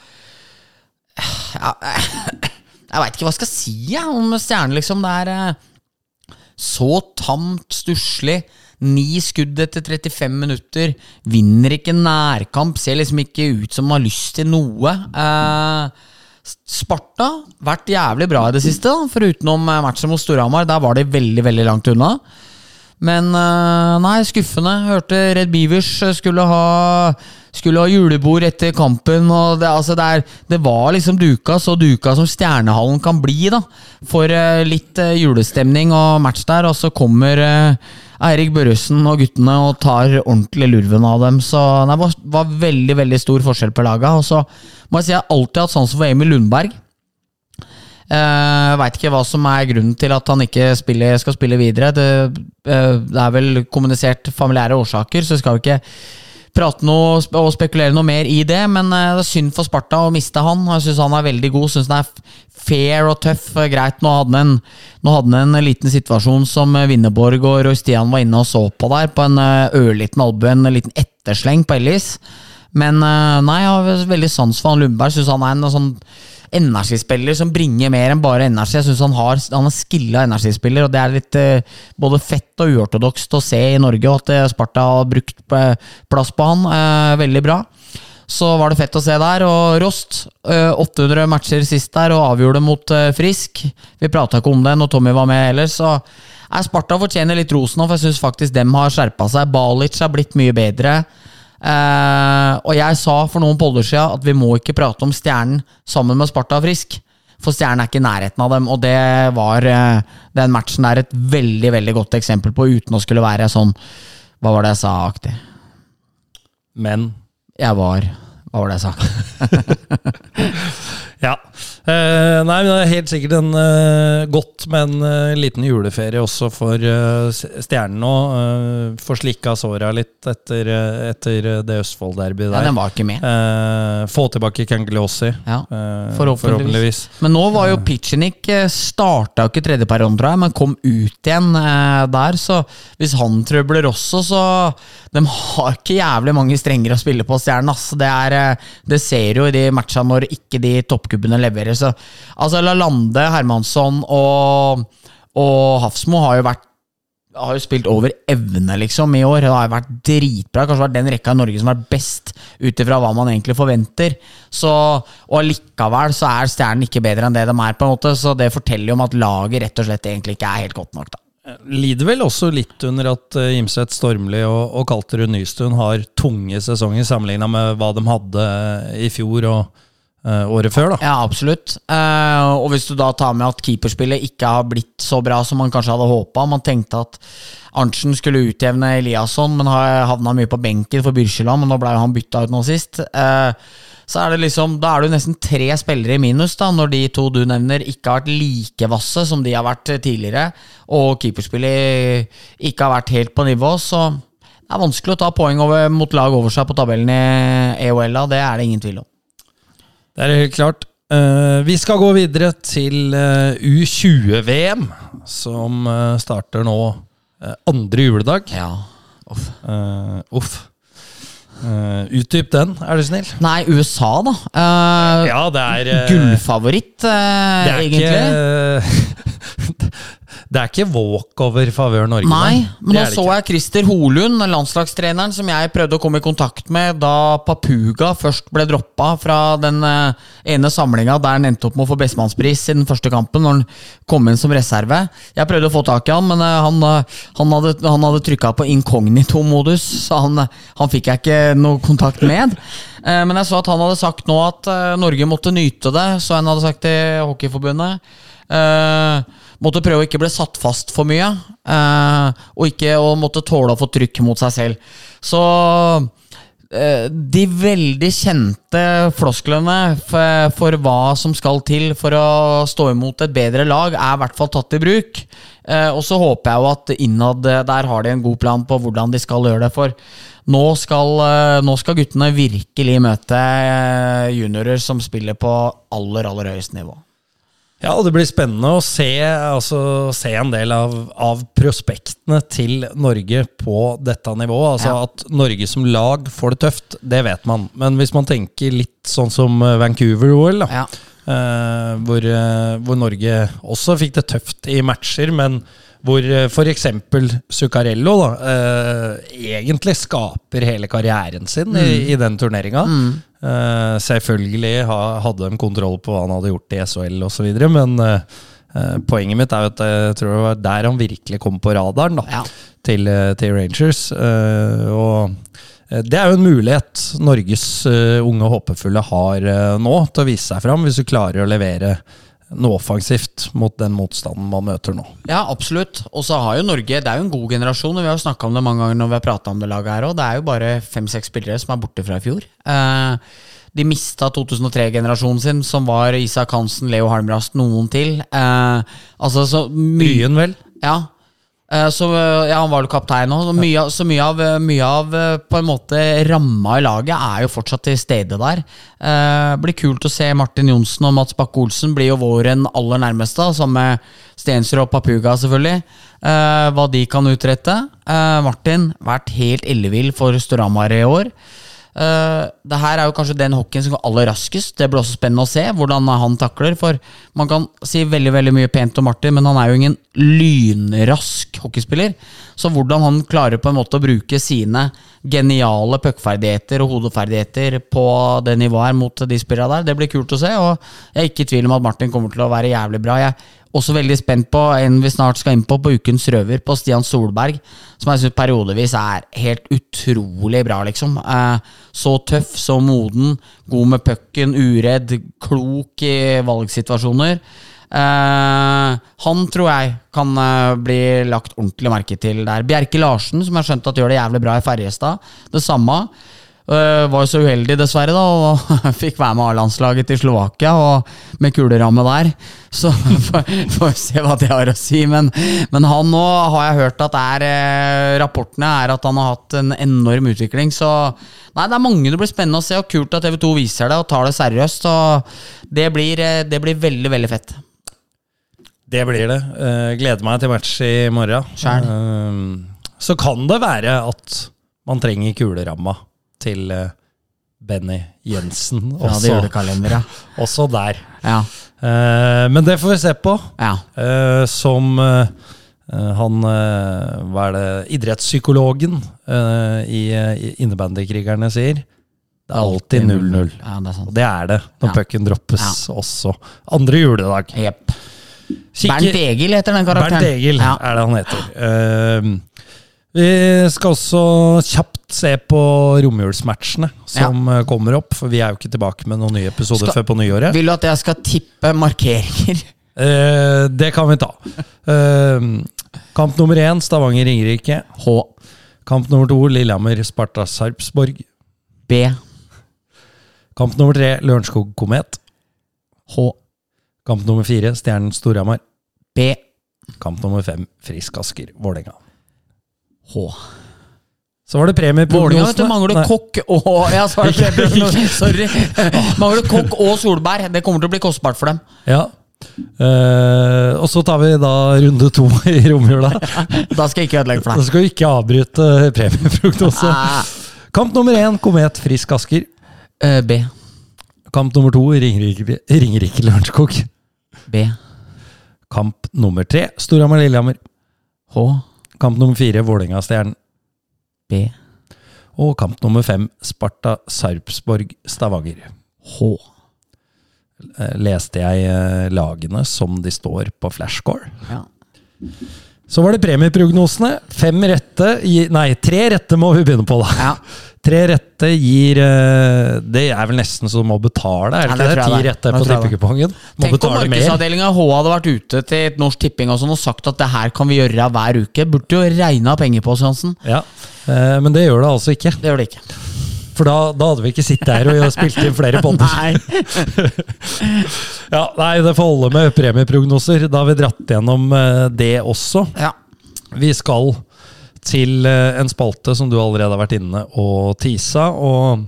ja, jeg veit ikke hva jeg skal si jeg, om Stjernen, liksom. Det er uh, så tamt, stusslig. Ni skudd etter 35 minutter. Vinner ikke nærkamp. Ser liksom ikke ut som man har lyst til noe. Eh, Sparta vært jævlig bra i det siste, da, for utenom matchen mot Storhamar. Der var de veldig, veldig langt unna. Men eh, nei, skuffende. Hørte Red Beavers skulle ha Skulle ha julebord etter kampen. Og det, altså det, er, det var liksom duka så duka som Stjernehallen kan bli, da. For eh, litt eh, julestemning og match der, og så kommer eh, Eirik Børresen og guttene og tar ordentlig lurven av dem. Så det var, var veldig veldig stor forskjell på laga. Og så må jeg si jeg har alltid hatt sansen for Emil Lundberg. Uh, Veit ikke hva som er grunnen til at han ikke spiller, skal spille videre. Det, eh, det er vel kommunisert familiære årsaker, så skal jo ikke prate noe og spekulere noe mer i det. Men eh, det er synd for Sparta å miste han. Jeg syns han er veldig god. Synes han er fair og tøff. Eh, Greit, nå hadde han en, en liten situasjon som eh, Winneborg og Roy Stian var inne og så på der, på en eh, ørliten albue, en liten ettersleng på Ellis. Men eh, nei, jeg har veldig sans for han Lundberg. Syns han er en sånn energispiller som bringer mer enn bare energi. Jeg synes Han har Han er skilla energispiller, og det er litt eh, både fett og uortodokst å se i Norge. Og at eh, Sparta har brukt eh, plass på han. Eh, veldig bra. Så var det fett å se der. Og Rost, eh, 800 matcher sist der, og avgjorde mot eh, Frisk. Vi prata ikke om det når Tommy var med heller, så eh, Sparta fortjener litt rosen for jeg syns faktisk dem har skjerpa seg. Balic har blitt mye bedre. Eh, og jeg sa for noen podder siden at vi må ikke prate om Stjernen sammen med Sparta og Frisk. For Stjernen er ikke i nærheten av dem, og det var eh, den matchen der et veldig veldig godt eksempel på, uten å skulle være sånn Hva var det jeg sa-aktig? Men Jeg var Hva var det jeg sa? Ja. Eh, nei, men det er helt sikkert en uh, godt med en uh, liten juleferie også for uh, Stjernen nå. Uh, Få slikka såra litt etter, eh, etter eh, det Østfold-derbyet Ja, den var ikke med. Eh, få tilbake Kangliosi. Ja, eh, forhåpentligvis. Men nå var jo Pitchenik Starta jo ikke tredje periode, tror jeg, men kom ut igjen eh, der. Så hvis han trøbler også, så De har ikke jævlig mange strenger å spille på, Stjernen. ass. Det, er, eh, det ser jo i de matchene når ikke de toppkubbene leverer. Så altså Lalande, Hermansson og, og Hafsmo har jo vært har jo spilt over evne, liksom, i år. Det har vært dritbra. Kanskje vært den rekka i Norge som har vært best, ut ifra hva man egentlig forventer. Så, og likevel så er Stjernen ikke bedre enn det de er, på en måte. Så det forteller jo om at laget rett og slett egentlig ikke er helt godt nok, da. Lider vel også litt under at uh, Imset Stormli og, og Kalterud Nystuen har tunge sesonger sammenligna med hva de hadde eh, i fjor og eh, året før. da. Ja, absolutt. Eh, og hvis du da tar med at keeperspillet ikke har blitt så bra som man kanskje hadde håpa Man tenkte at Arntzen skulle utjevne Eliasson, men har havna mye på benken for Byrkjeland, men nå ble han bytta ut nå sist. Eh, så er det liksom, Da er det nesten tre spillere i minus, da, når de to du nevner ikke har vært like vasse som de har vært tidligere, og keeperspillet ikke har vært helt på nivå. Så Det er vanskelig å ta poeng over, mot lag over seg på tabellen i EOL-a, det er det ingen tvil om. Det er helt klart. Eh, vi skal gå videre til eh, U20-VM, som eh, starter nå andre juledag. Ja, uff. Uff. Uh, utdyp den, er du snill. Nei, USA, da. Uh, Ja, det er uh, Gullfavoritt, uh, det er egentlig. Ikke, det er ikke walkover favør Norge. Nei, men nå så jeg Christer Holund, landslagstreneren, som jeg prøvde å komme i kontakt med da Papuga først ble droppa fra den eh, ene samlinga der han endte opp med å få bestemannspris i den første kampen, når han kom inn som reserve. Jeg prøvde å få tak i han, men eh, han, eh, han hadde, han hadde trykka på inkognito-modus, så han, han fikk jeg ikke noe kontakt med. Men jeg så at han hadde sagt nå at Norge måtte nyte det, så han hadde sagt til Hockeyforbundet. Måtte prøve å ikke bli satt fast for mye, eh, og ikke å måtte tåle å få trykk mot seg selv. Så eh, de veldig kjente flosklene for, for hva som skal til for å stå imot et bedre lag, er i hvert fall tatt i bruk. Eh, og så håper jeg jo at innad der har de en god plan på hvordan de skal gjøre det. For nå skal, nå skal guttene virkelig møte juniorer som spiller på aller, aller høyeste nivå. Ja, og det blir spennende å se, altså, se en del av, av prospektene til Norge på dette nivået. Altså Ja. At Norge som lag får det tøft, det vet man. Men hvis man tenker litt sånn som Vancouver-OL, Ja. Eh, hvor, uh, hvor Norge også fikk det tøft i matcher, men hvor uh, f.eks. Zuccarello da, uh, egentlig skaper hele karrieren sin i, i den turneringa. Eh, selvfølgelig ha, hadde de kontroll på hva han hadde gjort i SHL osv., men eh, eh, poenget mitt er at jeg tror det var der han virkelig kom på radaren da, Ja. til, eh, til Rangers. Eh, og eh, det er jo en mulighet Norges eh, unge håpefulle har eh, nå til å vise seg fram, hvis du klarer å levere noe offensivt mot den motstanden man møter nå. Ja, absolutt. Og så har jo Norge Det er jo en god generasjon. og Vi har jo snakka om det mange ganger når vi har prata om det laget her òg. Det er jo bare fem-seks spillere som er borte fra i fjor. Eh, de mista 2003-generasjonen sin, som var Isak Hansen, Leo Halmrast, noen til. Eh, altså så mye vel? Ja. Eh, Så, eh, ja, han var jo kaptein òg. Så mye, så mye av, eh, mye av på en måte ramma i laget er jo fortsatt til stede der. Eh, blir kult å se Martin Johnsen og Mats Bakke Olsen blir jo våren aller nærmeste, sammen med Stensrud og Papuga, selvfølgelig. Eh, hva de kan utrette. Eh, Martin vært helt ellevill for Storhamar i år. Uh, det her er jo kanskje den hockeyen som går aller raskest. Det blir også spennende å se hvordan han takler. For man kan si veldig veldig mye pent om Martin, men han er jo ingen lynrask hockeyspiller. Så hvordan han klarer på en måte å bruke sine geniale puckferdigheter og hodeferdigheter på det nivået her mot de spillerne der, det blir kult å se. Og jeg er ikke i tvil om at Martin kommer til å være jævlig bra. Jeg også veldig spent på en vi snart skal inn på, på Ukens røver, på Stian Solberg. Som jeg syns periodevis er helt utrolig bra, liksom. Eh, så tøff, så moden, god med pucken, uredd, klok i valgsituasjoner. Eh, han tror jeg kan eh, bli lagt ordentlig merke til der. Bjerke Larsen, som jeg har skjønt at gjør det jævlig bra i Ferjestad. Det samme. Eh, var jo så uheldig, dessverre, da, og fikk være med A-landslaget til Slovakia og med kuleramme der. Så får vi se hva det har å si. Men, men han nå har jeg hørt at er eh, Rapportene er at han har hatt en enorm utvikling. Så nei, det er mange det blir spennende å se, og kult at TV2 viser det og tar det seriøst. Så det blir, eh, det blir veldig, veldig fett. Det blir det. Uh, gleder meg til match i morgen. Eh, så kan det være at man trenger kuleramma til eh, Benny Jensen Fra det også, også der. Ja. Uh, men det får vi se på. ja. Uh, som eh, han Hva er det Idrettspsykologen i, i Innebandykrigerne sier. Det er alltid 0-0. Ja, det Og det er det når Ja. pucken droppes Ja. også. Andre juledag. Yep. Bernt Egil heter den karakteren. Bernt Egil Ja. er det han heter. Ehm, vi skal også kjapt se på romjulsmatchene som ja. kommer opp. For vi er jo ikke tilbake med noen nye episoder før på nyåret. Vil du at jeg skal tippe markeringer? Eh, det kan vi ta. Eh, kamp nummer én Stavanger-Ringerike. H. Kamp nummer to Lillehammer-Sparta-Sarpsborg. B. Kamp nummer tre Lørenskog-Komet. H. Kamp nummer fire Stjernen-Storhamar. B. Kamp nummer fem Frisk Asker-Vålerenga. H. Så var det premieprognosene. Vålerenga mangler kokk og Ja, så var det. Sorry. Mangler kokk og solbær. Det kommer til å bli kostbart for dem. Ja. Uh, og så tar vi da runde to i romjula. Da skal jeg ikke ødelegge for Da skal vi ikke avbryte premieprognose. Kamp nummer én, Komet Frisk Asker. Uh, B. Kamp nummer to, Ringerike, Ringerike Lørenskog. B. Kamp nummer tre, Storhamar Lillehammer. H. Kamp nummer fire, Vålerenga Stjernen. B. Og kamp nummer fem, Sparta Sarpsborg Stavanger. H. Eh, Leste jeg eh, lagene som de står på flashcore? Ja. Så var det premieprognosene. Fem rette Nei, tre rette må vi begynne på, da. ja. Tre rette gir eh, Det er vel nesten så du må betale, er det ikke det? Ti rette på tippekupongen. Tenk om markedsavdelinga H hadde vært ute til et Norsk Tipping og, sånn og sagt at det her kan vi gjøre hver uke. Burde jo regna penger på oss, Johansen. Ja, eh, Men det gjør det altså ikke. Det gjør det ikke. For da, da hadde vi ikke sittet her og spilt inn flere podder. Nei. Ja, nei, det får holde med premieprognoser. Da har vi dratt gjennom eh, det også. Ja. Vi skal til eh, en spalte som du allerede har vært inne og tisa. Og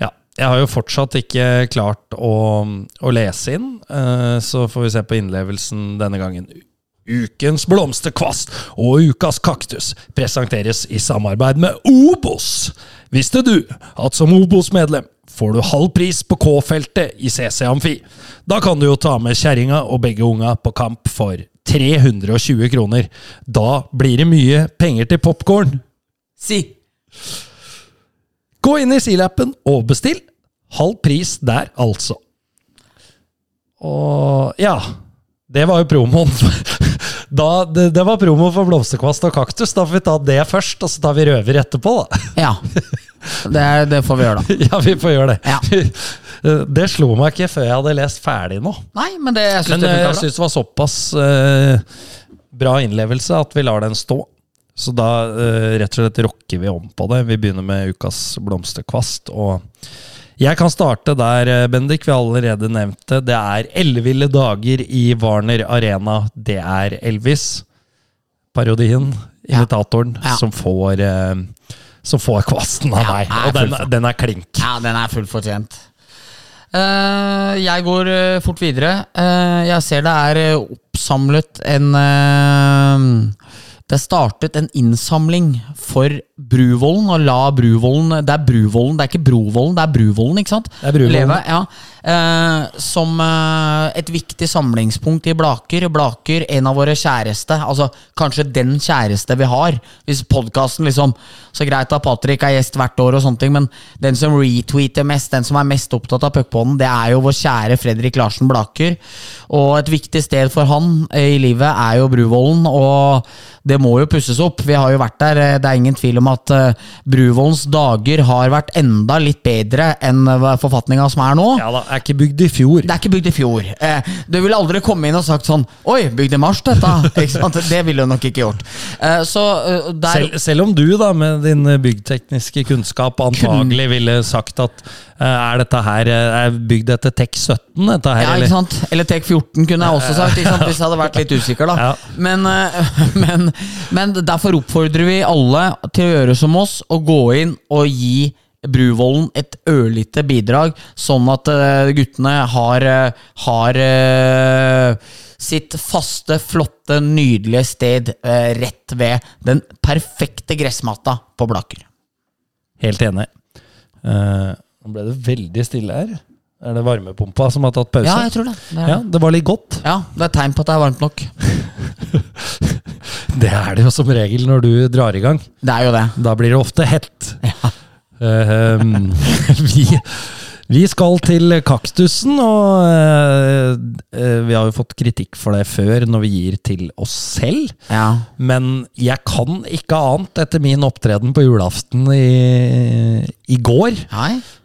ja, jeg har jo fortsatt ikke klart å, å lese inn, eh, så får vi se på innlevelsen denne gangen. Ukens blomsterkvast og ukas kaktus presenteres i samarbeid med Obos. Visste du at som Obos-medlem får du halv pris på K-feltet i CC Amfi? Da kan du jo ta med kjerringa og begge unga på kamp for 320 kroner. Da blir det mye penger til popkorn. Si. Gå inn i Silappen og bestill. Halv pris der, altså. Og ja Det var jo promoen. Da, det, det var promo for blomsterkvast og kaktus. Da får vi ta det først, og så tar vi røver etterpå, da. Ja. Det, det får vi gjøre, da. Ja, vi får gjøre det. Ja. Det slo meg ikke før jeg hadde lest ferdig nå. Nei, men det, jeg syns Men det eh, jeg syns det var såpass uh, bra innlevelse at vi lar den stå. Så da uh, rett og slett rocker vi om på det. Vi begynner med ukas blomsterkvast. Og jeg kan starte der, eh, Bendik, vi har allerede nevnt det. Det er elleville dager i Warner Arena. Det er Elvis, parodien, Ja. imitatoren, Ja. som får eh, som får kvasten av Ja, meg. Og den, den er klink. Ja, den er fullt fortjent. Eh, jeg går eh, fort videre. Eh, jeg ser det er oppsamlet en Det er startet en innsamling for Bruvollen, og la Bruvollen Det er Bruvollen, det er ikke Brovollen, det er Bruvollen, ikke sant? Det er Bruvollen. Leve, ja. Eh, som eh, et viktig samlingspunkt i Blaker. Blaker, en av våre kjæreste. Altså kanskje den kjæreste vi har. Hvis podkasten liksom Så greit at Patrick er gjest hvert år, og sånne ting men den som retweeter mest, den som er mest opptatt av puckpodden, det er jo vår kjære Fredrik Larsen Blaker. Og et viktig sted for han i livet er jo Bruvollen, og det må jo pusses opp. Vi har jo vært der. eh, Det er ingen tvil om at eh, Bruvollens dager har vært enda litt bedre enn eh, forfatninga som er nå. Ja da, er ikke bygd i fjor. Det er ikke bygd i fjor. Eh, du ville aldri komme inn og sagt sånn Oi, bygd i mars, dette! Det ville du nok ikke gjort. Eh, så eh, der Selv, selv om du da med din byggtekniske kunnskap antagelig ville sagt at eh, er dette her eh, er bygd etter TEK 17? Dette her, ja, ikke sant? Eller Tek 14 kunne jeg også sagt, hvis jeg hadde vært litt usikker. da Ja. men, eh, men, men derfor oppfordrer vi alle til å gjøre som oss, og gå inn og gi Bruvollen et ørlite bidrag, sånn at eh, guttene har, eh, har eh, sitt faste, flotte, nydelige sted rett ved den perfekte gressmatta på Blaker. Helt enig. Uh, Nå ble det veldig stille her. Er det varmepumpa som har tatt pause? Ja, jeg tror det. Det Ja, det var litt godt. ja, det er tegn på at det er varmt nok. Det er det jo som regel når du drar i gang. Det er jo det. Da blir det ofte hett. Ja. Eh, vi, vi skal til kaktusen, og uh, vi har jo fått kritikk for det før når vi gir til oss selv. Ja. Men jeg kan ikke annet etter min opptreden på julaften i, i går.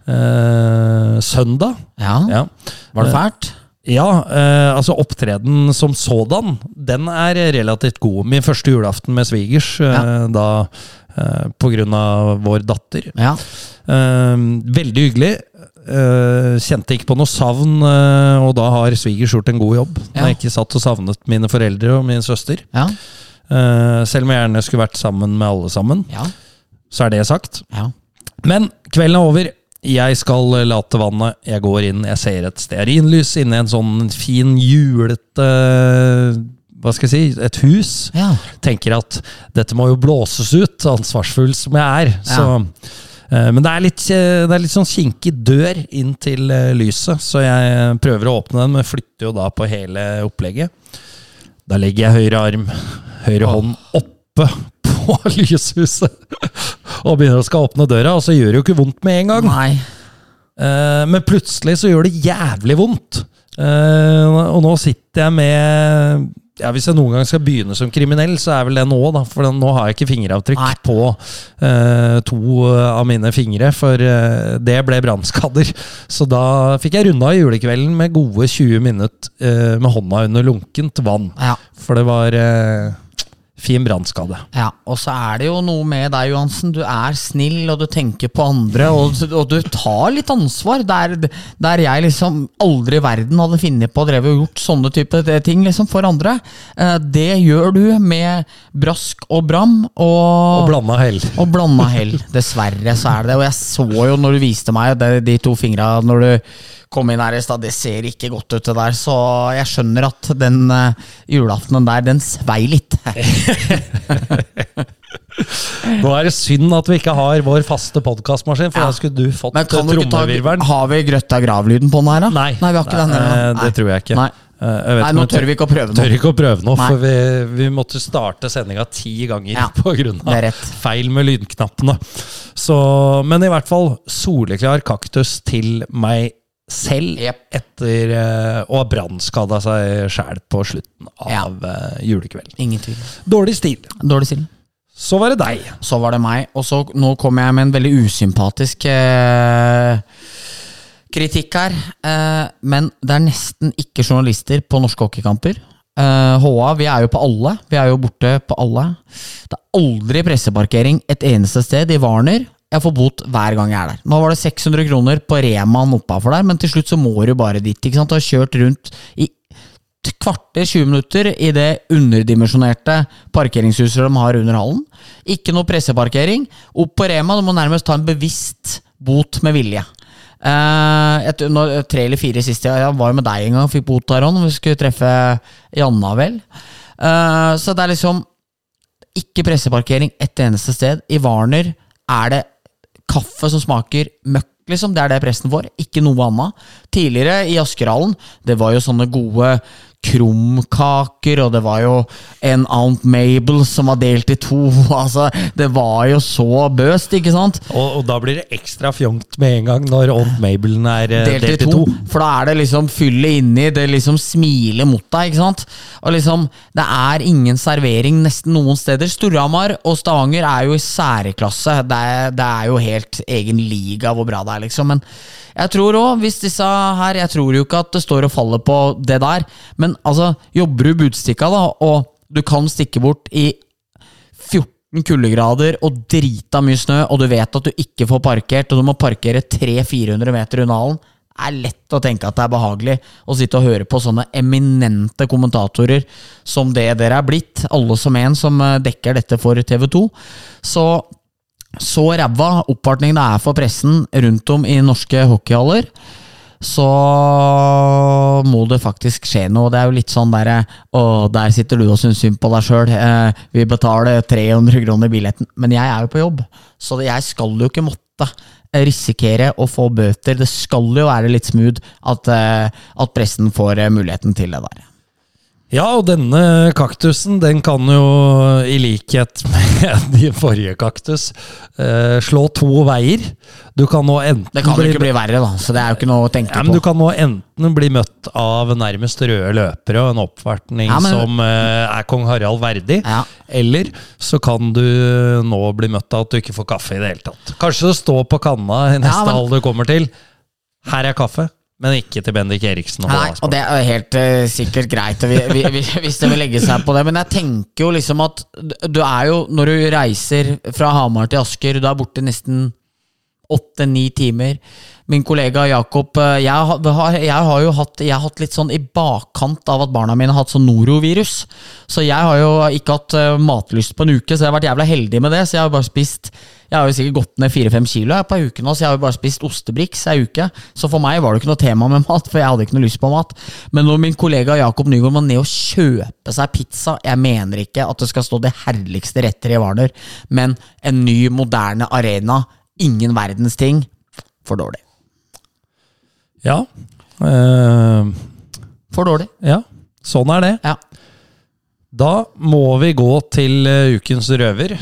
Eh, søndag. Ja. Ja. Var det fælt? Ja, eh, altså opptreden som sådan, den er relativt god. Min første julaften med svigers, eh, Ja. da eh, på grunn av vår datter. Ja. Eh, veldig hyggelig. Eh, kjente ikke på noe savn, eh, og da har svigers gjort en god jobb. Ja. Jeg har ikke satt og savnet mine foreldre og min søster. Ja. Eh, selv om jeg gjerne skulle vært sammen med alle sammen. Ja. Så er det sagt. Ja. Men kvelden er over. Jeg skal late vannet. Jeg går inn, jeg ser et stearinlys inne en sånn fin, julete Hva skal jeg si? Et hus. Ja. Tenker at dette må jo blåses ut, ansvarsfull som jeg er. Så, eh, men det er, litt, eh, det er litt sånn kinkig dør inn til eh, lyset, så jeg prøver å åpne den, men flytter jo da på hele opplegget. Da legger jeg høyre arm, høyre hånd oppe på lyshuset og begynner å skal åpne døra, og så gjør det jo ikke vondt med en gang. Nei. Men plutselig så gjør det jævlig vondt. Og nå sitter jeg med ja, Hvis jeg noen gang skal begynne som kriminell, så er vel det nå, da. For nå har jeg ikke fingeravtrykk Nei. på uh, to av mine fingre, for uh, det ble brannskader. Så da fikk jeg runda julekvelden med gode 20 minutter uh, med hånda under lunkent vann. Ja. For det var eh, fin brannskade. Ja, og så er det jo noe med deg, Johansen. Du er snill, og du tenker på andre, og, og du tar litt ansvar. Der, der jeg liksom aldri i verden hadde funnet på å dreve og gjort sånne type ting liksom for andre. Eh, Det gjør du med brask og bram. Og, Og blanda hell. og blanda hell. Dessverre så er det det. Og jeg så jo når du viste meg de, de to fingra når du kom inn her i stad, det ser ikke godt ut det der. Så jeg skjønner at den uh, julaftenen der, den svei litt. Nå er det synd at vi ikke har vår faste podkastmaskin, for Ja. da skulle du fått trommevirvelen. Har vi grøtta gravlyden på den her, da? Nei, Nei, vi har ikke den eh, det tror jeg ikke. Nei. Eh, jeg vet Nei, nå tør vi ikke å prøve Tør ikke å prøve nå, Nei. for vi, vi måtte starte sendinga ti ganger Ja, av feil med lydknappene. Så, men i hvert fall soleklar kaktus til meg selv yep. etter eh, å ha brannskada seg sjæl på slutten av ja. julekvelden. Ingen tvil. Dårlig stil. Dårlig stil. Så var det deg. Så var det meg, og så nå kommer jeg med en veldig usympatisk eh, kritikk her. Eh, men det er nesten ikke journalister på norske hockeykamper. Eh, HA, vi er jo på alle. Vi er jo borte på alle. Det er aldri presseparkering et eneste sted i Warner. Jeg får bot hver gang jeg er der. Nå var det 600 kroner på Remaen oppafor der, men til slutt så må du bare dit. ikke sant? Du har kjørt rundt i et kvarter, 20 minutter i det underdimensjonerte parkeringshuset de har under hallen. Ikke noe presseparkering. Opp på Rema, du må nærmest ta en bevisst bot med vilje. Uh, et, no, tre eller fire siste Jeg var jo med deg en gang, fikk bot der òg, vi skulle treffe Janna, vel. Uh, så det er liksom ikke presseparkering et eneste sted. I Warner er det kaffe som smaker møkk, liksom. Det er det pressen får, ikke noe annet. Tidligere i Askerhallen, det var jo sånne gode krumkaker, og det var jo en Aunt Mabel som var delt i to. Altså, det var jo så bøst, ikke sant? Og, og da blir det ekstra fjongt med en gang når Aunt Mabelen er delt, delt, i to. For da er det liksom fyllet inni, det liksom smiler mot deg, ikke sant? Og liksom, det er ingen servering nesten noen steder. Storhamar og Stavanger er jo i særklasse. Det er, det er jo helt egen liga hvor bra det er, liksom. Men jeg tror òg, hvis disse her Jeg tror jo ikke at det står og faller på det der, men altså, jobber du budstikka, da, og du kan stikke bort i 14 kuldegrader og drita mye snø, og du vet at du ikke får parkert, og du må parkere 300-400 meter unna hallen, det er lett å tenke at det er behagelig å sitte og høre på sånne eminente kommentatorer som det dere er blitt, alle som en som eh, dekker dette for TV 2. Så så ræva oppvartning det er for pressen rundt om i norske hockeyhaller, så må det faktisk skje noe. Det er jo litt sånn derre Å, der sitter du og syns synd på deg sjøl. Eh, vi betaler 300 kroner billetten. Men jeg er jo på jobb, så jeg skal jo ikke måtte risikere å få bøter. Det skal jo være litt smooth at, eh, at pressen får eh, muligheten til det der. Ja, og denne kaktusen den kan jo, i likhet med de forrige kaktus, eh, slå to veier. Du kan nå enten Det kan jo ikke bli verre, da, så det er jo ikke noe å tenke ja, men på. Du kan nå enten bli møtt av nærmest røde løpere og en oppvartning Ja, men- som eh, er kong Harald verdig, Ja. eller så kan du nå bli møtt av at du ikke får kaffe i det hele tatt. Kanskje det står på kanna i neste Ja, men- hall du kommer til. Her er kaffe, men ikke til Bendik Eriksen. Og Nei, og det er helt uh, sikkert greit vi, vi, vi, hvis det vil legge seg på det, men jeg tenker jo liksom at du er jo, når du reiser fra Hamar til Asker, du er borte nesten åtte-ni timer. Min kollega Jakob eh, jeg jeg har jo hatt, jeg har hatt litt sånn i bakkant av at barna mine har hatt sånn norovirus. Så jeg har jo ikke hatt eh, matlyst på en uke, så jeg har vært jævla heldig med det. Så jeg har bare spist Jeg har jo sikkert gått ned fire-fem kilo på ei uke nå, så jeg har jo bare spist ostebriks ei uke. Så for meg var det ikke noe tema med mat, for jeg hadde ikke noe lyst på mat. Men når min kollega Jakob Nygaard må ned og kjøpe seg pizza Jeg mener ikke at det skal stå det herligste retter i Warner, men en ny, moderne arena. Ingen verdens ting. For dårlig. Ja. Øh, For dårlig. ja, sånn er det. Ja. Da må vi gå til eh, ukens røver.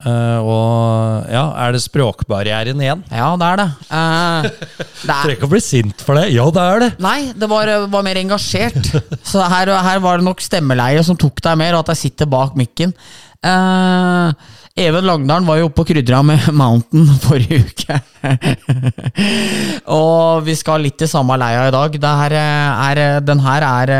Uh, og ja, er det språkbarrieren igjen? Ja, det er det. Uh, det Trenger er, ikke å bli sint for det. Ja, det er det. nei, det var, var mer engasjert. Så her, her var det nok stemmeleie som tok deg mer, og at jeg sitter bak mikken. Eh, Even Langdalen var jo oppe og krydra med Mountain forrige uke. og vi skal litt i samme leia i dag. Det her er, den her er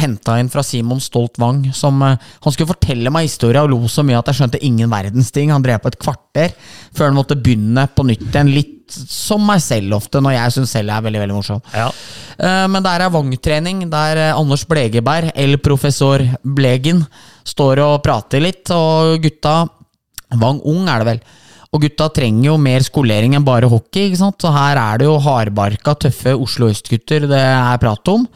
henta inn fra Simon Stolt Wang. Som, eh, han skulle fortelle meg historia og lo så mye at jeg skjønte ingen verdens ting. Han drev på et kvarter før han måtte begynne på nytt igjen. Litt som meg selv ofte, når jeg syns selv jeg er veldig veldig morsom. Ja. Eh, Men der er Vang-trening, der eh, Anders Blegeberg, eller professor Blegen, står og prater litt, og gutta Vang ung er det vel. Og gutta trenger jo mer skolering enn bare hockey, ikke sant? Så her er det jo hardbarka, tøffe Oslo øst-gutter det er prat om.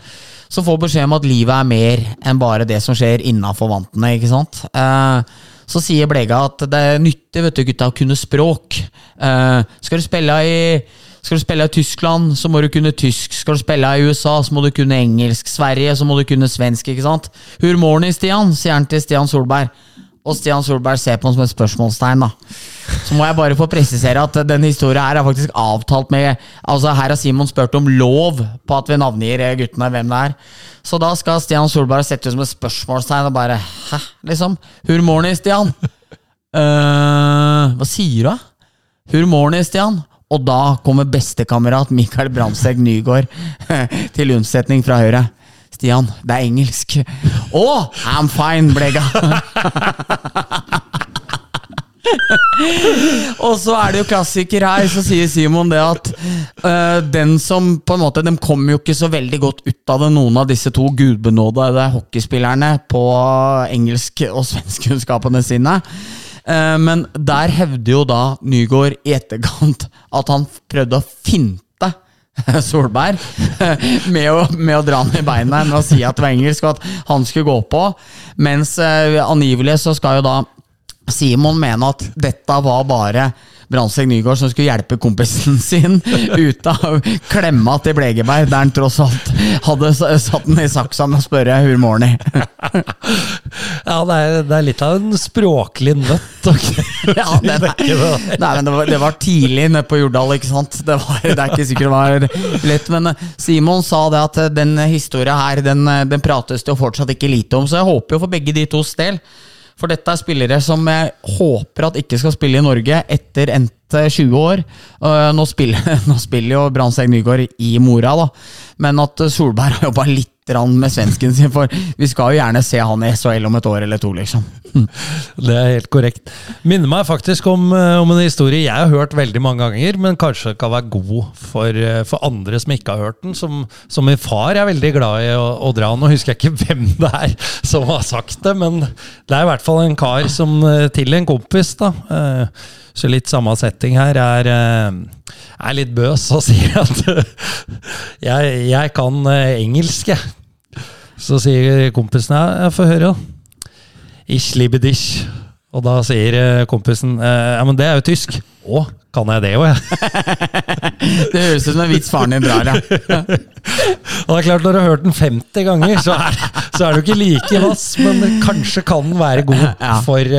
Så får beskjed om at livet er mer enn bare det som skjer innafor vantene, ikke sant. Eh, så sier Blega at det er nyttig vet du, gutta, å kunne språk. Eh, skal du spille i skal du spille i Tyskland, så må du kunne tysk. Skal du spille i USA, så må du kunne engelsk. Sverige, så må du kunne svensk. ikke sant? Hur mår Stian? sier han til Stian Solberg. Og Stian Solberg ser på han som et spørsmålstegn. da. Så må jeg bare få presisere at denne historien her er faktisk avtalt med Altså Her har Simon spurt om lov på at vi navngir guttene hvem det er. Så da skal Stian Solberg sette ut som et spørsmålstegn og bare Hæ, liksom? Hur mår Stian? uh, hva sier du, da? Hur mår ni, Stian? Og da kommer bestekamerat Mikael Brandtzæg Nygaard til unnsetning fra høyre. Stian, det er engelsk. Å, I'm fine, Blega. Og så er det jo klassiker her, så sier Simon det at uh, den som på en måte De kommer jo ikke så veldig godt ut av det, noen av disse to gudbenådede hockeyspillerne på engelsk- og svenskkunnskapene sine. Eh, men der hevder jo da Nygaard i etterkant at han prøvde å finte Solberg med å, med å dra han i beina med å si at det var engelsk, og at han skulle gå på. Mens eh, angivelig så skal jo da Simon mene at dette var bare Brandtzæg Nygaard som skulle hjelpe kompisen sin ut av klemma til Blegeberg, der han tross alt hadde satt den i saksa med å spørre hvor mår ni? Ja, det er, det er litt av en språklig nøtt. Okay. Ja, det, nei, men det, var, det var tidlig nede på Jordal, ikke sant? Det, var, det er ikke sikkert det var lett. Men eh, Simon sa det at eh, den historia her, den, eh, den prates det jo fortsatt ikke lite om, så jeg håper jo for begge de tos del. For dette er spillere som jeg håper at ikke skal spille i Norge etter endte 20 år. Eh, Nå spiller, nå spiller jo Brandtzæg Nygaard i Mora, da. Men at eh, Solberg har jobba litt med svensken sin, for vi skal jo gjerne se han i SHL om et år eller to, liksom. Det er helt korrekt. Minner meg faktisk om, eh, om en historie jeg har hørt veldig mange ganger, men kanskje kan være god for, eh, for andre som ikke har hørt den. Som, som min far er veldig glad i å, å dra. Nå husker jeg ikke hvem det er som har sagt det, men det er i hvert fall en kar som eh, til en kompis, da. Så litt samme setting her er, eh, er litt bøs og sier at jeg, jeg kan eh, engelsk, jeg. Så sier kompisen ja, jeg får høre, da. Ich liebe dich. Og da sier eh, kompisen ja, men det er jo tysk. Å, kan jeg det òg, jeg? Det høres ut som en vits faren din drar, ja. Og det er klart, når du har hørt den 50 ganger, så er, så er du ikke like vass, men kanskje kan den være god Ja. for,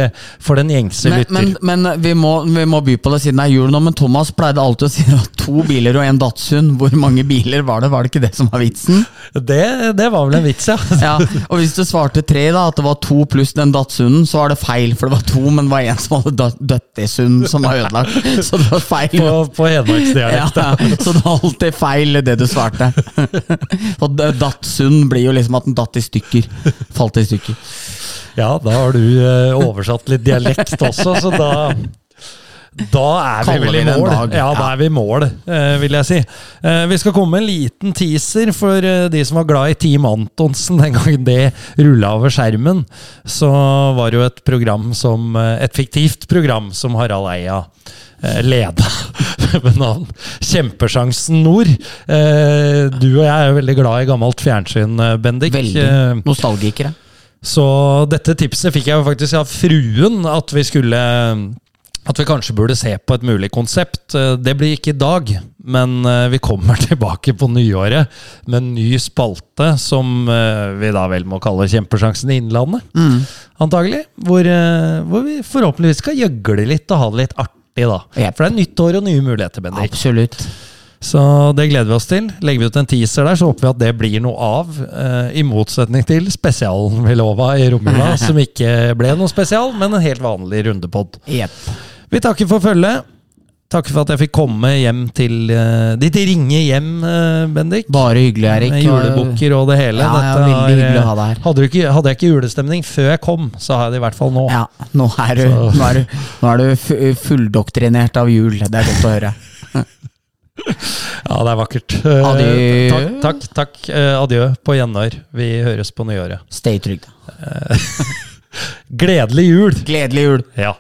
for den gjengse lytter. men, men vi, må, vi må by på det siden det er jul nå. Men Thomas pleide alltid å si det var to biler og en Datsun. Hvor mange biler var det? Var det ikke det som var vitsen? Det, det var vel en vits, ja. Ja, Og hvis du svarte tre, da, at det var to pluss den Datsunen, så var det feil. For det var to, men det var en som hadde dødd i sund, som var ødelagt. Så det var feil. På, på hedmarksdialekt. ja, så det var alltid feil det du svarte. D- Datsun blir jo liksom at den datt i stykker. Falt i stykker. Ja, da har du eh, oversatt litt dialekt også, så da Da er vi vel i mål. Ja, Ja, da er vi i mål, eh, vil jeg si. Eh, vi skal komme med en liten teaser for de som var glad i Team Antonsen den gangen det rulla over skjermen. Så var det jo et program som Et fiktivt program som Harald Eia leda med navn Kjempesjansen Nord. Eh, du og jeg er veldig glad i gammelt fjernsyn, eh, Bendik. Veldig. Eh, Nostalgikere. så dette tipset fikk jeg faktisk av fruen, at vi skulle At vi kanskje burde se på et mulig konsept. Eh, Det blir ikke i dag, men eh, vi kommer tilbake på nyåret med en ny spalte som eh, vi da vel må kalle Kjempesjansen i Innlandet. Mm. Antagelig. Hvor, eh, hvor vi forhåpentligvis skal gjøgle litt og ha det litt artig, da. Yep. For det er nytt år og nye muligheter, Bendik. Absolutt. Så det gleder vi oss til. Legger vi ut en teaser der, så håper vi at det blir noe av. Eh, I motsetning til spesialen vi lova i romjula, som ikke ble noe spesial, men en helt vanlig rundepod. Yep. Vi takker for følget. Takker for at jeg fikk komme hjem til uh, ditt ringe hjem, uh, Bendik. Bare hyggelig, Erik. Julebukker og det hele. Ja, ja, veldig hyggelig å eh, ha deg her. Hadde, du ikke, hadde jeg ikke julestemning før jeg kom, så har jeg det i hvert fall nå. Ja, nå er du, nå er du, nå er du fulldoktrinert av jul. Det er godt å høre. Ja, det er vakkert. Adjø. Takk, takk. takk. Adjø på gjenhør. Vi høres på nyåret. Stay trygg. Gledelig jul! Gledelig jul! Ja.